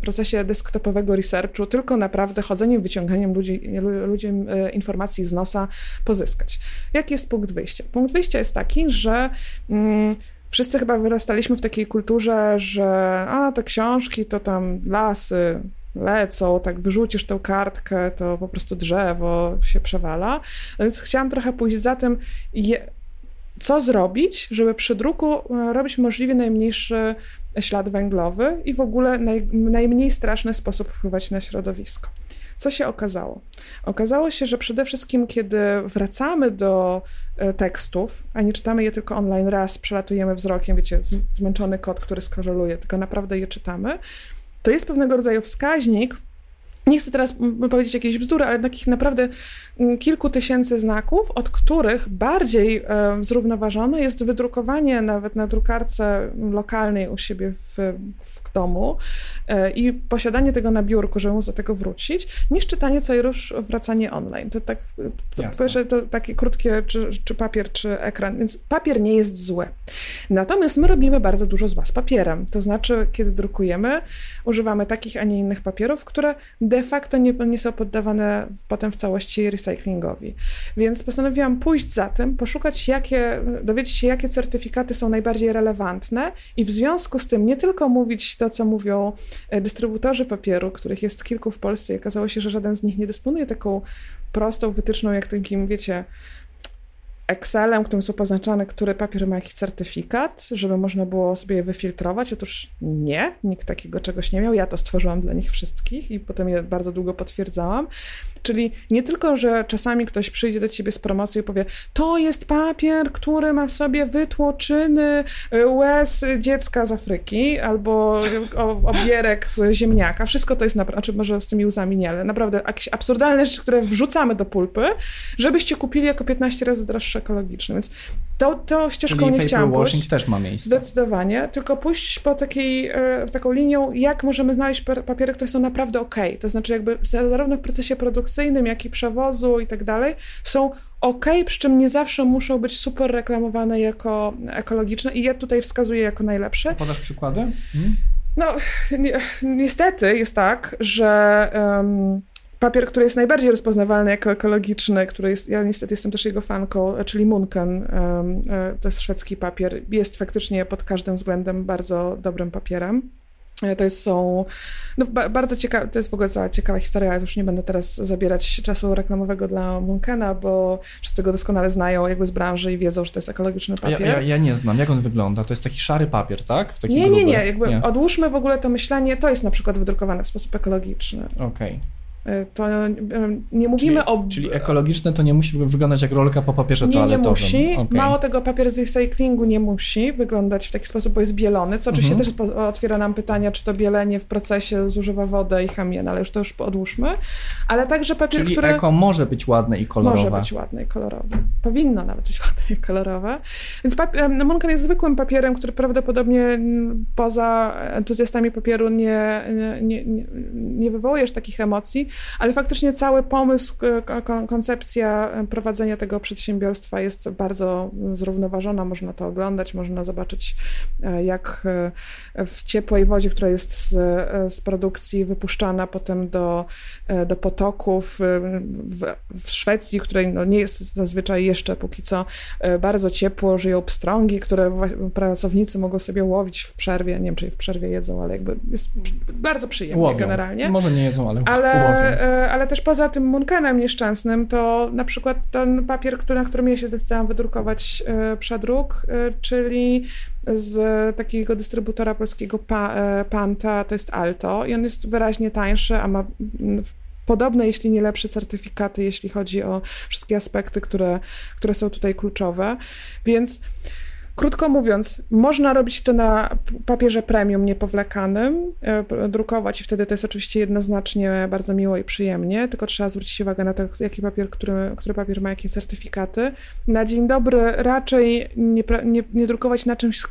Speaker 2: procesie desktopowego researchu, tylko naprawdę chodzeniem, wyciąganiem ludzi, ludziom e, informacji z nosa pozyskać. Jaki jest punkt wyjścia? Punkt wyjścia jest taki, że mm, wszyscy chyba wyrastaliśmy w takiej kulturze, że a, te książki to tam lasy, lecą, tak wyrzucisz tę kartkę, to po prostu drzewo się przewala. No więc chciałam trochę pójść za tym, je, co zrobić, żeby przy druku e, robić możliwie najmniejszy ślad węglowy i w ogóle naj, najmniej straszny sposób wpływać na środowisko. Co się okazało? Okazało się, że przede wszystkim, kiedy wracamy do e, tekstów, a nie czytamy je tylko online raz, przelatujemy wzrokiem, wiecie, zmęczony kot, który skoreluje, tylko naprawdę je czytamy, to jest pewnego rodzaju wskaźnik, nie chcę teraz powiedzieć jakieś bzdury, ale takich naprawdę kilku tysięcy znaków, od których bardziej e, zrównoważone jest wydrukowanie nawet na drukarce lokalnej u siebie w, w domu e, i posiadanie tego na biurku, żeby móc do tego wrócić, niż czytanie co i już wracanie online. To tak, to, pierwsze, to takie krótkie, czy, czy papier, czy ekran, więc papier nie jest zły. Natomiast my robimy bardzo dużo zła z papierem. To znaczy, kiedy drukujemy, używamy takich, a nie innych papierów, które de facto nie, nie są poddawane potem w całości recyklingowi. Więc postanowiłam pójść za tym, poszukać, jakie, dowiedzieć się, jakie certyfikaty są najbardziej relevantne i w związku z tym nie tylko mówić to, co mówią e, dystrybutorzy papieru, których jest kilku w Polsce i okazało się, że żaden z nich nie dysponuje taką prostą wytyczną, jak takim, wiecie, Excelem, którym są poznaczane, który papier ma jakiś certyfikat, żeby można było sobie je wyfiltrować. Otóż nie, nikt takiego czegoś nie miał. Ja to stworzyłam dla nich wszystkich i potem je bardzo długo potwierdzałam. Czyli nie tylko, że czasami ktoś przyjdzie do ciebie z promocją i powie, to jest papier, który ma w sobie wytłoczyny y, łez dziecka z Afryki albo obierek ziemniaka. Wszystko to jest naprawdę, znaczy może z tymi łzami nie, ale naprawdę jakieś absurdalne rzeczy, które wrzucamy do pulpy, żebyście kupili jako 15 razy droższe ekologiczne. Więc to, to ścieżką
Speaker 1: Czyli
Speaker 2: nie chciałam
Speaker 1: pójść. też ma miejsce.
Speaker 2: Zdecydowanie, tylko pójść po takiej, e, taką linią, jak możemy znaleźć papiery, które są naprawdę ok. To znaczy jakby zarówno w procesie produkcyjnym, jak i przewozu i tak dalej, są ok, przy czym nie zawsze muszą być super reklamowane jako ekologiczne i ja tutaj wskazuję jako najlepsze. A
Speaker 1: podasz przykłady? Hmm?
Speaker 2: No, ni niestety jest tak, że um, papier, który jest najbardziej rozpoznawalny jako ekologiczny, który jest, ja niestety jestem też jego fanką, czyli Munken, e, to jest szwedzki papier, jest faktycznie pod każdym względem bardzo dobrym papierem. E, to jest, są no, bardzo ciekawe, to jest w ogóle cała ciekawa historia, ale już nie będę teraz zabierać czasu reklamowego dla Munkena, bo wszyscy go doskonale znają jakby z branży i wiedzą, że to jest ekologiczny papier.
Speaker 1: Ja, ja, ja nie znam, jak on wygląda? To jest taki szary papier, tak? Taki
Speaker 2: nie, gruby. nie, nie, jakby nie. odłóżmy w ogóle to myślenie, to jest na przykład wydrukowane w sposób ekologiczny.
Speaker 1: Okej. Okay.
Speaker 2: E, to nie mówimy
Speaker 1: czyli,
Speaker 2: o...
Speaker 1: Czyli ekologiczne to nie musi wyglądać jak rolka po papierze
Speaker 2: nie,
Speaker 1: toaletowym.
Speaker 2: Nie musi. Okay. Mało tego, papier z recyklingu nie musi wyglądać w taki sposób, bo jest bielony, co oczywiście mhm. też otwiera nam pytania, czy to bielenie w procesie zużywa wodę i chemię, no ale już to już odłóżmy. Ale także papier,
Speaker 1: czyli
Speaker 2: który...
Speaker 1: eko może być ładne i kolorowe.
Speaker 2: Może być ładne i kolorowe. Powinno nawet być ładne i kolorowe. Więc papier, Monkan jest zwykłym papierem, który prawdopodobnie poza entuzjastami papieru nie, nie, nie, nie wywołujesz takich emocji, ale faktycznie cały pomysł, koncepcja prowadzenia tego przedsiębiorstwa jest bardzo zrównoważona. Można to oglądać, można zobaczyć, e, jak e, w ciepłej wodzie, która jest z, e, z produkcji wypuszczana potem do, do potoków w, w Szwecji, której no nie jest zazwyczaj jeszcze póki co bardzo ciepło, żyją pstrągi, które pracownicy mogą sobie łowić w przerwie. Nie wiem, czy w przerwie jedzą, ale jakby jest bardzo przyjemnie
Speaker 1: łowią.
Speaker 2: generalnie.
Speaker 1: Może nie jedzą, ale,
Speaker 2: ale ale też poza tym Munkenem nieszczęsnym, to na przykład ten papier, który, na którym ja się zdecydowałam wydrukować e, przedruk, e, czyli z takiego dystrybutora polskiego e, Panta, to jest Alto i on jest wyraźnie tańszy, a ma podobne, jeśli nie lepsze certyfikaty, jeśli chodzi o wszystkie aspekty, które, które są tutaj kluczowe. Więc Krótko mówiąc, można robić to na papierze premium niepowlekanym, e, drukować i wtedy to jest oczywiście jednoznacznie bardzo miło i przyjemnie, tylko trzeba zwrócić uwagę na to, jaki papier, który, który papier ma jakie certyfikaty. Na dzień dobry raczej nie, nie, nie drukować na czymś,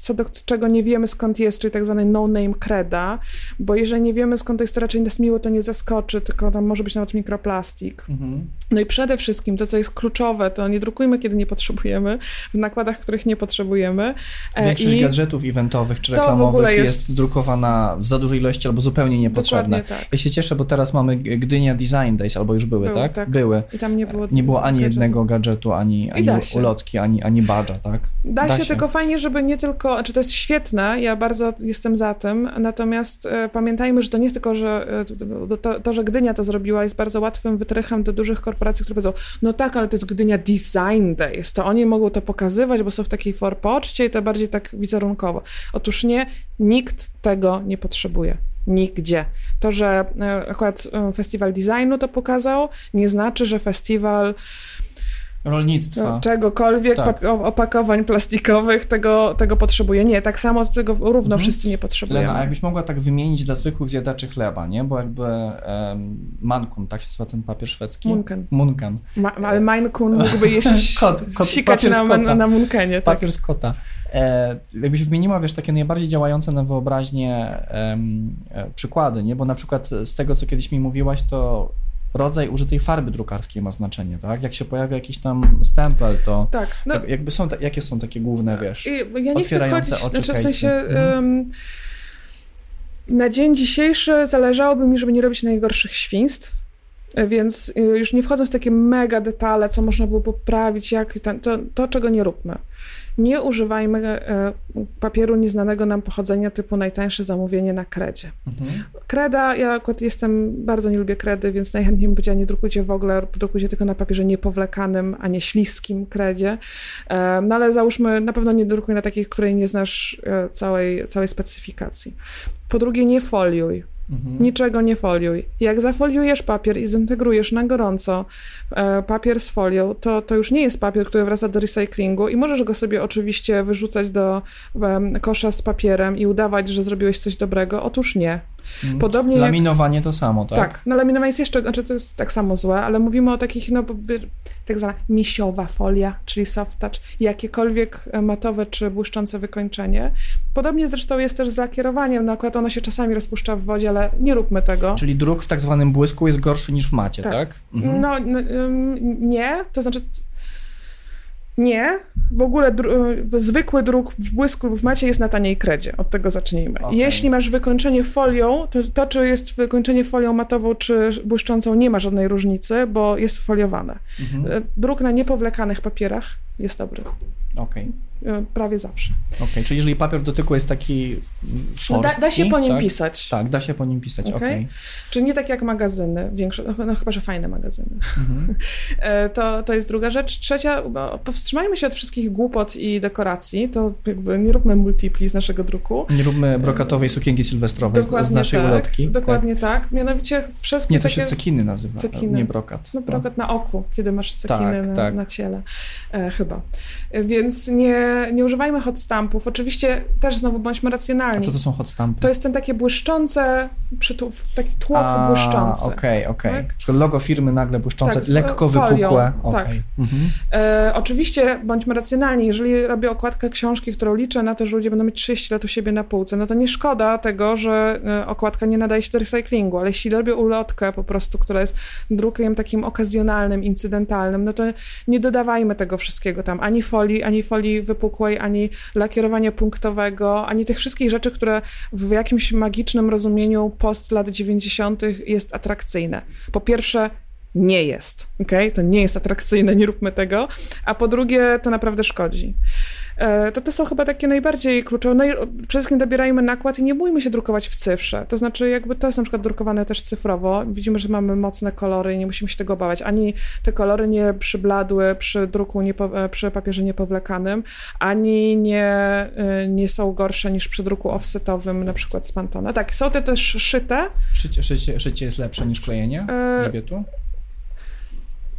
Speaker 2: co do czego nie wiemy skąd jest, czyli tak zwany no-name creda, bo jeżeli nie wiemy skąd to jest, to raczej nas miło to nie zaskoczy, tylko tam może być nawet mikroplastik. Mhm. No i przede wszystkim to, co jest kluczowe, to nie drukujmy, kiedy nie potrzebujemy, w nakładach, których nie potrzebujemy.
Speaker 1: E, Większość I gadżetów eventowych czy reklamowych jest... jest... drukowana w za dużej ilości albo zupełnie niepotrzebne. Tak. Ja się cieszę, bo teraz mamy Gdynia Design Days, albo już były, tak? tak? Były.
Speaker 2: I tam nie było,
Speaker 1: nie było ani gadżetu. jednego gadżetu, ani, ani ulotki, ani, ani badża, tak?
Speaker 2: Da, da się, się, tylko fajnie, żeby nie tylko, znaczy to jest świetne, ja bardzo jestem za tym, natomiast e, pamiętajmy, że to nie jest tylko, że e, to, to, że Gdynia to zrobiła jest bardzo łatwym wytrychem do dużych korporacji, które powiedzą, no tak, ale to jest Gdynia Design Days, to oni mogą to pokazywać, bo są w takiej forpoczcie i to bardziej tak wizerunkowo. Otóż nie, nikt tego nie potrzebuje. Nigdzie. To, że e, akurat e, festiwal designu to pokazał, nie znaczy, że festiwal
Speaker 1: rolnictwa.
Speaker 2: No, czegokolwiek,
Speaker 1: Tak.
Speaker 2: opakowań plastikowych, tego, tego potrzebuje. Nie, tak samo tego równo
Speaker 1: Mhm.
Speaker 2: wszyscy nie potrzebujemy.
Speaker 1: Lena, a jakbyś mogła tak wymienić dla zwykłych zjadaczy chleba, nie? Bo jakby um, mankun, tak się nazywa ten papier szwedzki?
Speaker 2: Munken.
Speaker 1: Munkan.
Speaker 2: Ma, ale Mein Kun mógłby jeść
Speaker 1: Kot, kot,
Speaker 2: sikać na, na, na Munkenie. Tak.
Speaker 1: Papier z kota. E, jakbyś wymieniła, wiesz, takie najbardziej działające na wyobraźnię em, e, przykłady, nie? Bo na przykład z tego, co kiedyś mi mówiłaś, to rodzaj użytej farby drukarskiej ma znaczenie, tak? Jak się pojawia jakiś tam stempel, to
Speaker 2: Tak. No,
Speaker 1: jak- jakby są, jakie są takie główne, wiesz?
Speaker 2: Ja nie chcę
Speaker 1: otwierające
Speaker 2: wchodzić,
Speaker 1: oczy
Speaker 2: znaczy w sensie
Speaker 1: Mhm.
Speaker 2: na dzień dzisiejszy zależałoby mi, żeby nie robić najgorszych świństw, więc y, już nie wchodząc w takie mega detale, co można było poprawić, jak ten, to, to czego nie róbmy. Nie używajmy e, papieru nieznanego nam pochodzenia typu najtańsze zamówienie na kredzie.
Speaker 1: Mhm.
Speaker 2: Kreda, ja akurat jestem, bardzo nie lubię kredy, więc najchętniej bym powiedziała, nie drukujcie w ogóle, drukujcie tylko na papierze niepowlekanym, a nie śliskim kredzie. E, No ale załóżmy, na pewno nie drukuj na takiej, której nie znasz e, całej, całej specyfikacji. Po drugie, nie foliuj.
Speaker 1: Mhm.
Speaker 2: Niczego nie foliuj. Jak zafoliujesz papier i zintegrujesz na gorąco e, papier z folią, to, to już nie jest papier, który wraca do recyklingu i możesz go sobie oczywiście wyrzucać do em, kosza z papierem i udawać, że zrobiłeś coś dobrego. Otóż nie.
Speaker 1: Mhm.
Speaker 2: Podobnie jak
Speaker 1: Laminowanie to samo, tak?
Speaker 2: tak, no laminowanie jest jeszcze, znaczy to jest tak samo złe, ale mówimy o takich, no tak zwana misiowa folia, czyli soft touch, jakiekolwiek matowe czy błyszczące wykończenie. Podobnie zresztą jest też z lakierowaniem, no akurat ono się czasami rozpuszcza w wodzie, ale nie róbmy tego.
Speaker 1: Czyli druk w tak zwanym błysku jest gorszy niż w macie, tak?
Speaker 2: Tak.
Speaker 1: Mhm.
Speaker 2: No, no nie, to znaczy nie, w ogóle dru- y, zwykły druk w błysku lub w macie jest na taniej kredzie, od tego zacznijmy.
Speaker 1: Okej.
Speaker 2: Jeśli masz wykończenie folią, to, to czy jest wykończenie folią matową czy błyszczącą nie ma żadnej różnicy, bo jest foliowane.
Speaker 1: Mhm.
Speaker 2: Y, Druk na niepowlekanych papierach jest dobry,
Speaker 1: Okej,
Speaker 2: y, prawie zawsze.
Speaker 1: okej. Czyli jeżeli papier dotyku jest taki mm,
Speaker 2: No
Speaker 1: szorstki,
Speaker 2: da, da się po nim
Speaker 1: tak?
Speaker 2: pisać.
Speaker 1: Tak, da się po nim pisać, okej.
Speaker 2: Okej. Czy nie tak jak magazyny, większe, no, no chyba, że fajne magazyny.
Speaker 1: Mhm.
Speaker 2: E, To, to jest druga rzecz. Trzecia, powstrzymajmy się od wszystkich głupot i dekoracji. To jakby nie róbmy multipli z naszego druku.
Speaker 1: Nie róbmy brokatowej sukienki sylwestrowej z, z naszej
Speaker 2: tak,
Speaker 1: ulotki.
Speaker 2: Dokładnie tak. Mianowicie wszystkie
Speaker 1: Nie, to
Speaker 2: takie...
Speaker 1: się cekiny nazywa,
Speaker 2: Cekiny.
Speaker 1: nie brokat.
Speaker 2: No brokat na oku, kiedy masz cekiny
Speaker 1: Tak,
Speaker 2: na,
Speaker 1: tak.
Speaker 2: na ciele. E, chyba. E, Więc nie, nie używajmy hot stampów. Oczywiście też znowu bądźmy
Speaker 1: A
Speaker 2: racjonalni.
Speaker 1: co to są hot stampy?
Speaker 2: To jest ten takie błyszczące, przytu- taki tłok
Speaker 1: A,
Speaker 2: błyszczący.
Speaker 1: Okej, okej.
Speaker 2: Tak?
Speaker 1: Na przykład logo firmy nagle błyszczące,
Speaker 2: Tak,
Speaker 1: lekko
Speaker 2: folią,
Speaker 1: wypukłe.
Speaker 2: tak.
Speaker 1: Okej. Mhm.
Speaker 2: E, oczywiście bądźmy racjonalni, jeżeli robię okładkę książki, którą liczę na to, że ludzie będą mieć 30 lat u siebie na półce, no to nie szkoda tego, że e, okładka nie nadaje się do recyklingu, ale jeśli robię ulotkę po prostu, która jest drukiem takim okazjonalnym, incydentalnym, no to nie dodawajmy tego wszystkiego tam, ani folii, ani folii wypukłej, ani lakierowania punktowego, ani tych wszystkich rzeczy, które w jakimś magicznym rozumieniu post lat 90. jest atrakcyjne. Po pierwsze, nie jest, okej? To nie jest atrakcyjne, nie róbmy tego. A po drugie, to naprawdę szkodzi. E, To to są chyba takie najbardziej kluczowe. No i przede wszystkim dobierajmy nakład i nie bójmy się drukować w cyfrze. To znaczy, jakby to jest na przykład drukowane też cyfrowo. Widzimy, że mamy mocne kolory i nie musimy się tego obawiać. Ani te kolory nie przybladły przy druku, niepo, e, przy papierze niepowlekanym, ani nie, e, nie są gorsze niż przy druku offsetowym, na przykład z Pantone. Tak, są te też szyte,
Speaker 1: Szycie, szycie, szycie jest lepsze niż klejenie grzbietu?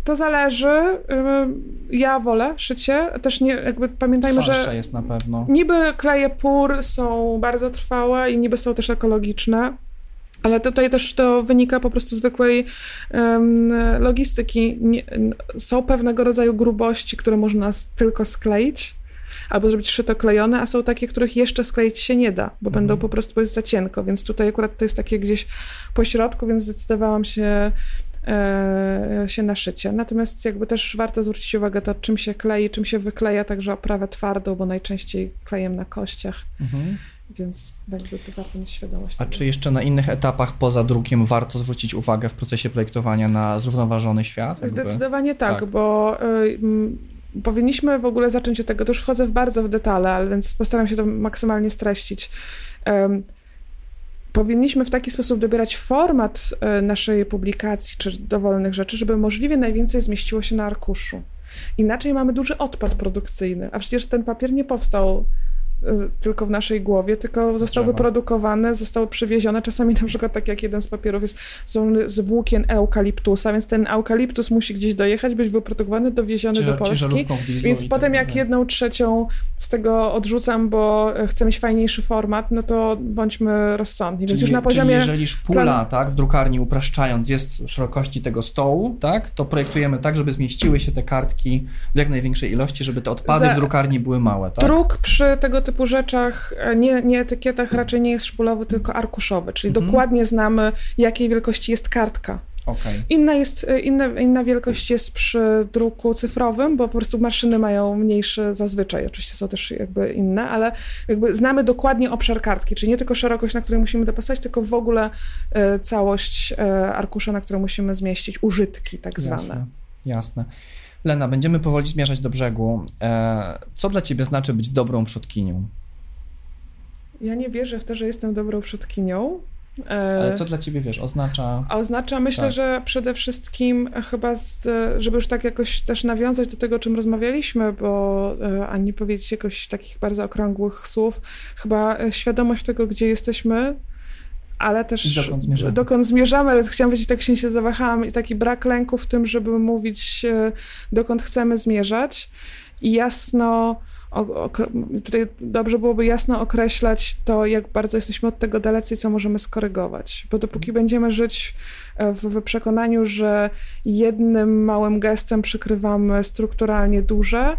Speaker 2: To zależy. Ym, Ja wolę szycie. Też nie, jakby pamiętajmy,
Speaker 1: Twarsze
Speaker 2: że
Speaker 1: jest na pewno.
Speaker 2: niby kleje pór są bardzo trwałe i niby są też ekologiczne. Ale tutaj też to wynika po prostu zwykłej em, logistyki. Nie, są pewnego rodzaju grubości, które można tylko skleić albo zrobić szyto klejone, a są takie, których jeszcze skleić się nie da, bo będą po prostu, bo jest za cienko, więc tutaj akurat to jest takie gdzieś po środku, więc zdecydowałam się się na szycie. Natomiast jakby też warto zwrócić uwagę to, czym się klei, czym się wykleja, także oprawę twardą, bo najczęściej klejem na kościach,
Speaker 1: Mhm.
Speaker 2: więc jakby to warto mieć świadomość.
Speaker 1: A
Speaker 2: tego.
Speaker 1: czy jeszcze na innych etapach poza drukiem warto zwrócić uwagę w procesie projektowania na zrównoważony świat? Jakby?
Speaker 2: Zdecydowanie tak,
Speaker 1: Tak.
Speaker 2: bo y, powinniśmy w ogóle zacząć od tego, to już wchodzę w bardzo w detale, ale więc postaram się to maksymalnie streścić. Powinniśmy w taki sposób dobierać format e, naszej publikacji czy dowolnych rzeczy, żeby możliwie najwięcej zmieściło się na arkuszu. Inaczej mamy duży odpad produkcyjny, a przecież ten papier nie powstał tylko w naszej głowie, tylko został
Speaker 1: Drzewa.
Speaker 2: wyprodukowany, został przywieziony. Czasami na przykład tak jak jeden z papierów jest z włókien eukaliptusa, więc ten eukaliptus musi gdzieś dojechać, być wyprodukowany, dowieziony do
Speaker 1: Ciężar-
Speaker 2: Polski. Więc potem
Speaker 1: tak
Speaker 2: jak jedną trzecią z tego odrzucam, bo chcę mieć fajniejszy format, no to bądźmy rozsądni. Więc
Speaker 1: Czyli,
Speaker 2: już na poziomie...
Speaker 1: jeżeli szpula,
Speaker 2: planu-
Speaker 1: tak, w drukarni upraszczając jest szerokości tego stołu, tak, to projektujemy tak, żeby zmieściły się te kartki w jak największej ilości, żeby te odpady
Speaker 2: Za-
Speaker 1: w drukarni były małe, tak?
Speaker 2: Druk przy tego typu rzeczach, e, nie, nie etykietach, raczej nie jest szpulowy, tylko arkuszowy, czyli
Speaker 1: Mhm.
Speaker 2: dokładnie znamy, jakiej wielkości jest kartka.
Speaker 1: Okej.
Speaker 2: Inna, jest, e, inna, inna wielkość jest przy druku cyfrowym, bo po prostu maszyny mają mniejszy zazwyczaj. Oczywiście są też jakby inne, ale jakby znamy dokładnie obszar kartki, czyli nie tylko szerokość, na której musimy dopasować, tylko w ogóle e, całość e, arkusza, na którą musimy zmieścić użytki tak zwane.
Speaker 1: Jasne, jasne. Lena, będziemy powoli zmierzać do brzegu. E, co dla ciebie znaczy być dobrą przodkinią?
Speaker 2: Ja nie wierzę w to, że jestem dobrą przodkinią. E,
Speaker 1: Ale co dla ciebie, wiesz, oznacza...
Speaker 2: A oznacza, myślę,
Speaker 1: Tak.
Speaker 2: że przede wszystkim chyba, z, żeby już tak jakoś też nawiązać do tego, o czym rozmawialiśmy, bo e, a nie powiedzieć jakoś takich bardzo okrągłych słów, chyba e, świadomość tego, gdzie jesteśmy, ale też
Speaker 1: dokąd zmierzamy.
Speaker 2: dokąd zmierzamy, ale chciałam powiedzieć, tak się, się zawahałam i taki brak lęku w tym, żeby mówić, e, dokąd chcemy zmierzać i jasno, o, tutaj dobrze byłoby jasno określać to, jak bardzo jesteśmy od tego dalecy i co możemy skorygować. Bo dopóki będziemy żyć e, w, w przekonaniu, że jednym małym gestem przykrywamy strukturalnie duże,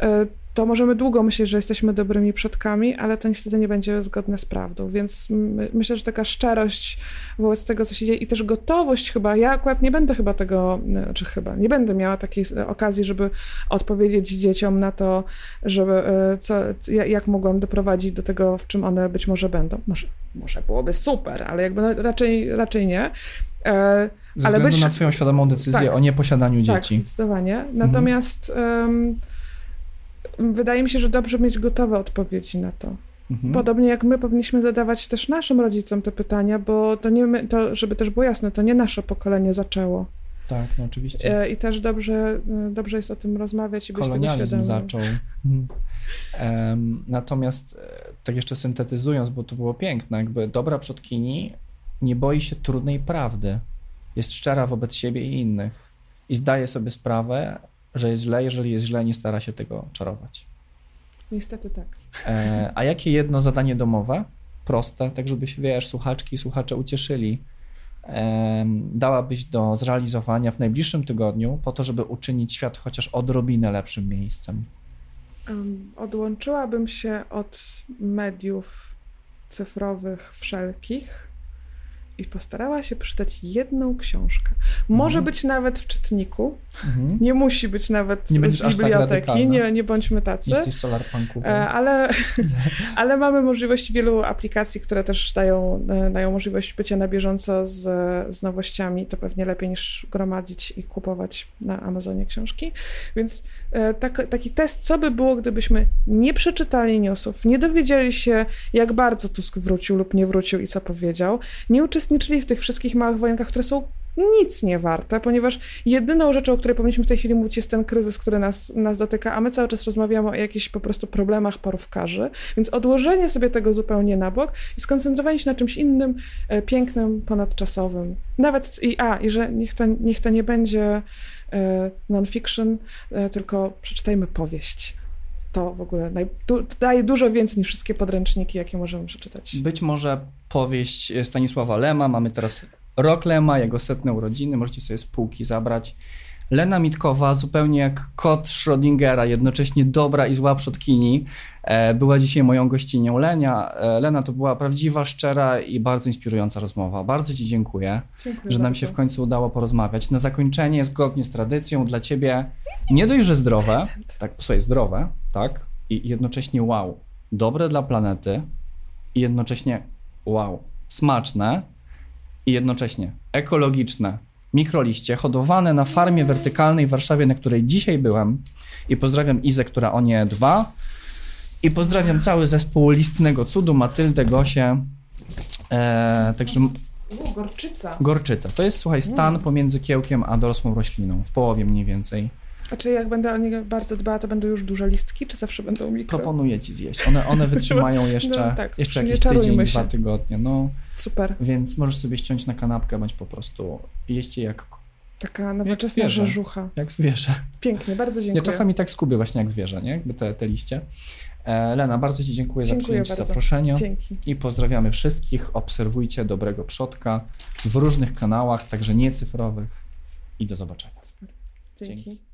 Speaker 2: e, to możemy długo myśleć, że jesteśmy dobrymi przodkami, ale to niestety nie będzie zgodne z prawdą. Więc my, myślę, że taka szczerość wobec tego, co się dzieje i też gotowość chyba, ja akurat nie będę chyba tego, czy chyba, nie będę miała takiej okazji, żeby odpowiedzieć dzieciom na to, żeby, e, co, ja- jak mogłam doprowadzić do tego, w czym one być może będą. Może, może byłoby super, ale jakby no, raczej, raczej nie. E,
Speaker 1: Ze
Speaker 2: ale
Speaker 1: względu
Speaker 2: być-
Speaker 1: na twoją świadomą decyzję
Speaker 2: Tak.
Speaker 1: o nieposiadaniu
Speaker 2: tak,
Speaker 1: dzieci.
Speaker 2: zdecydowanie. Natomiast em, wydaje mi się, że dobrze mieć gotowe odpowiedzi na to.
Speaker 1: Mhm.
Speaker 2: Podobnie jak my powinniśmy zadawać też naszym rodzicom te pytania, bo to nie my, to żeby też było jasne, to nie nasze pokolenie zaczęło.
Speaker 1: Tak, no oczywiście.
Speaker 2: E, I też dobrze, e, dobrze jest o tym rozmawiać i być tego
Speaker 1: kolonializm
Speaker 2: świadomym.
Speaker 1: zaczął. Em, natomiast e, tak jeszcze syntetyzując, bo to było piękne, jakby dobra przodkini nie boi się trudnej prawdy. Jest szczera wobec siebie i innych i zdaje sobie sprawę, że jest źle, jeżeli jest źle, nie stara się tego czarować.
Speaker 2: Niestety tak.
Speaker 1: E, a jakie jedno zadanie domowe, proste, tak żeby się, wiesz, słuchaczki i słuchacze ucieszyli, em, dałabyś do zrealizowania w najbliższym tygodniu po to, żeby uczynić świat chociaż odrobinę lepszym miejscem?
Speaker 2: Em, Odłączyłabym się od mediów cyfrowych wszelkich i postarała się przeczytać jedną książkę. Może
Speaker 1: Mhm.
Speaker 2: być nawet w czytniku,
Speaker 1: Mhm.
Speaker 2: nie musi być nawet
Speaker 1: Nie
Speaker 2: z
Speaker 1: tak
Speaker 2: biblioteki,
Speaker 1: radykalna.
Speaker 2: nie, nie bądźmy tacy.
Speaker 1: Solarpunkowy.
Speaker 2: E, Ale, ale mamy możliwość wielu aplikacji, które też dają, e, dają możliwość bycia na bieżąco z, z nowościami. To pewnie lepiej niż gromadzić i kupować na Amazonie książki. Więc e, tak, taki test, co by było, gdybyśmy nie przeczytali newsów, nie dowiedzieli się, jak bardzo Tusk wrócił lub nie wrócił i co powiedział, nie uczestniczyli w tych wszystkich małych wojenkach, które są nic nie warte, ponieważ jedyną rzeczą, o której powinniśmy w tej chwili mówić, jest ten kryzys, który nas, nas dotyka, a my cały czas rozmawiamy o jakichś po prostu problemach parówkarzy, więc odłożenie sobie tego zupełnie na bok i skoncentrowanie się na czymś innym, e, pięknym, ponadczasowym. Nawet i a, i że niech to, niech to nie będzie e, non-fiction, e, tylko przeczytajmy powieść. To w ogóle naj, daje dużo więcej niż wszystkie podręczniki, jakie możemy przeczytać.
Speaker 1: Być może powieść Stanisława Lema, mamy teraz rok Lema, jego setne urodziny, możecie sobie z półki zabrać. Lena Mitkowa, zupełnie jak kot Schrödingera, jednocześnie dobra i zła przodkini, e, była dzisiaj moją gościnią. Lenia, e, Lena to była prawdziwa, szczera i bardzo inspirująca rozmowa. Bardzo Ci dziękuję,
Speaker 2: Dziękuję
Speaker 1: że nam
Speaker 2: bardzo.
Speaker 1: się w końcu udało porozmawiać. Na zakończenie, zgodnie z tradycją, dla Ciebie nie dość, że zdrowe,
Speaker 2: Prezent.
Speaker 1: tak, słuchaj, zdrowe, tak, i jednocześnie wow, dobre dla planety i jednocześnie wow, smaczne i jednocześnie ekologiczne mikroliście hodowane na farmie wertykalnej w Warszawie, na której dzisiaj byłem i pozdrawiam Izę, która o nie dba i pozdrawiam cały zespół Listnego Cudu, Matyldę, Gosię, e, także
Speaker 2: U, gorczyca.
Speaker 1: gorczyca. To jest, słuchaj, stan pomiędzy kiełkiem a dorosłą rośliną, w połowie mniej więcej.
Speaker 2: A czy jak będę o nie bardzo dbała, to będą już duże listki, czy zawsze będą mikro?
Speaker 1: Proponuję ci zjeść. One, one wytrzymają jeszcze,
Speaker 2: No tak,
Speaker 1: jeszcze jakiś tydzień,
Speaker 2: się.
Speaker 1: dwa tygodnie. No,
Speaker 2: Super.
Speaker 1: więc możesz sobie ściąć na kanapkę, bądź po prostu jeść je jak,
Speaker 2: Taka nowoczesna
Speaker 1: zwierzę.
Speaker 2: rzeżucha.
Speaker 1: jak zwierzę.
Speaker 2: Pięknie, bardzo dziękuję.
Speaker 1: Ja czasami tak skubię właśnie jak zwierzę, nie? Jakby te, te liście. E, Lena, bardzo Ci dziękuję, za
Speaker 2: Dziękuję
Speaker 1: przyjęcie
Speaker 2: bardzo.
Speaker 1: zaproszenia
Speaker 2: Dzięki.
Speaker 1: i pozdrawiamy wszystkich. Obserwujcie Dobrego Przodka w różnych kanałach, także niecyfrowych i do zobaczenia.
Speaker 2: Super. Dzięki.
Speaker 1: Dzięki.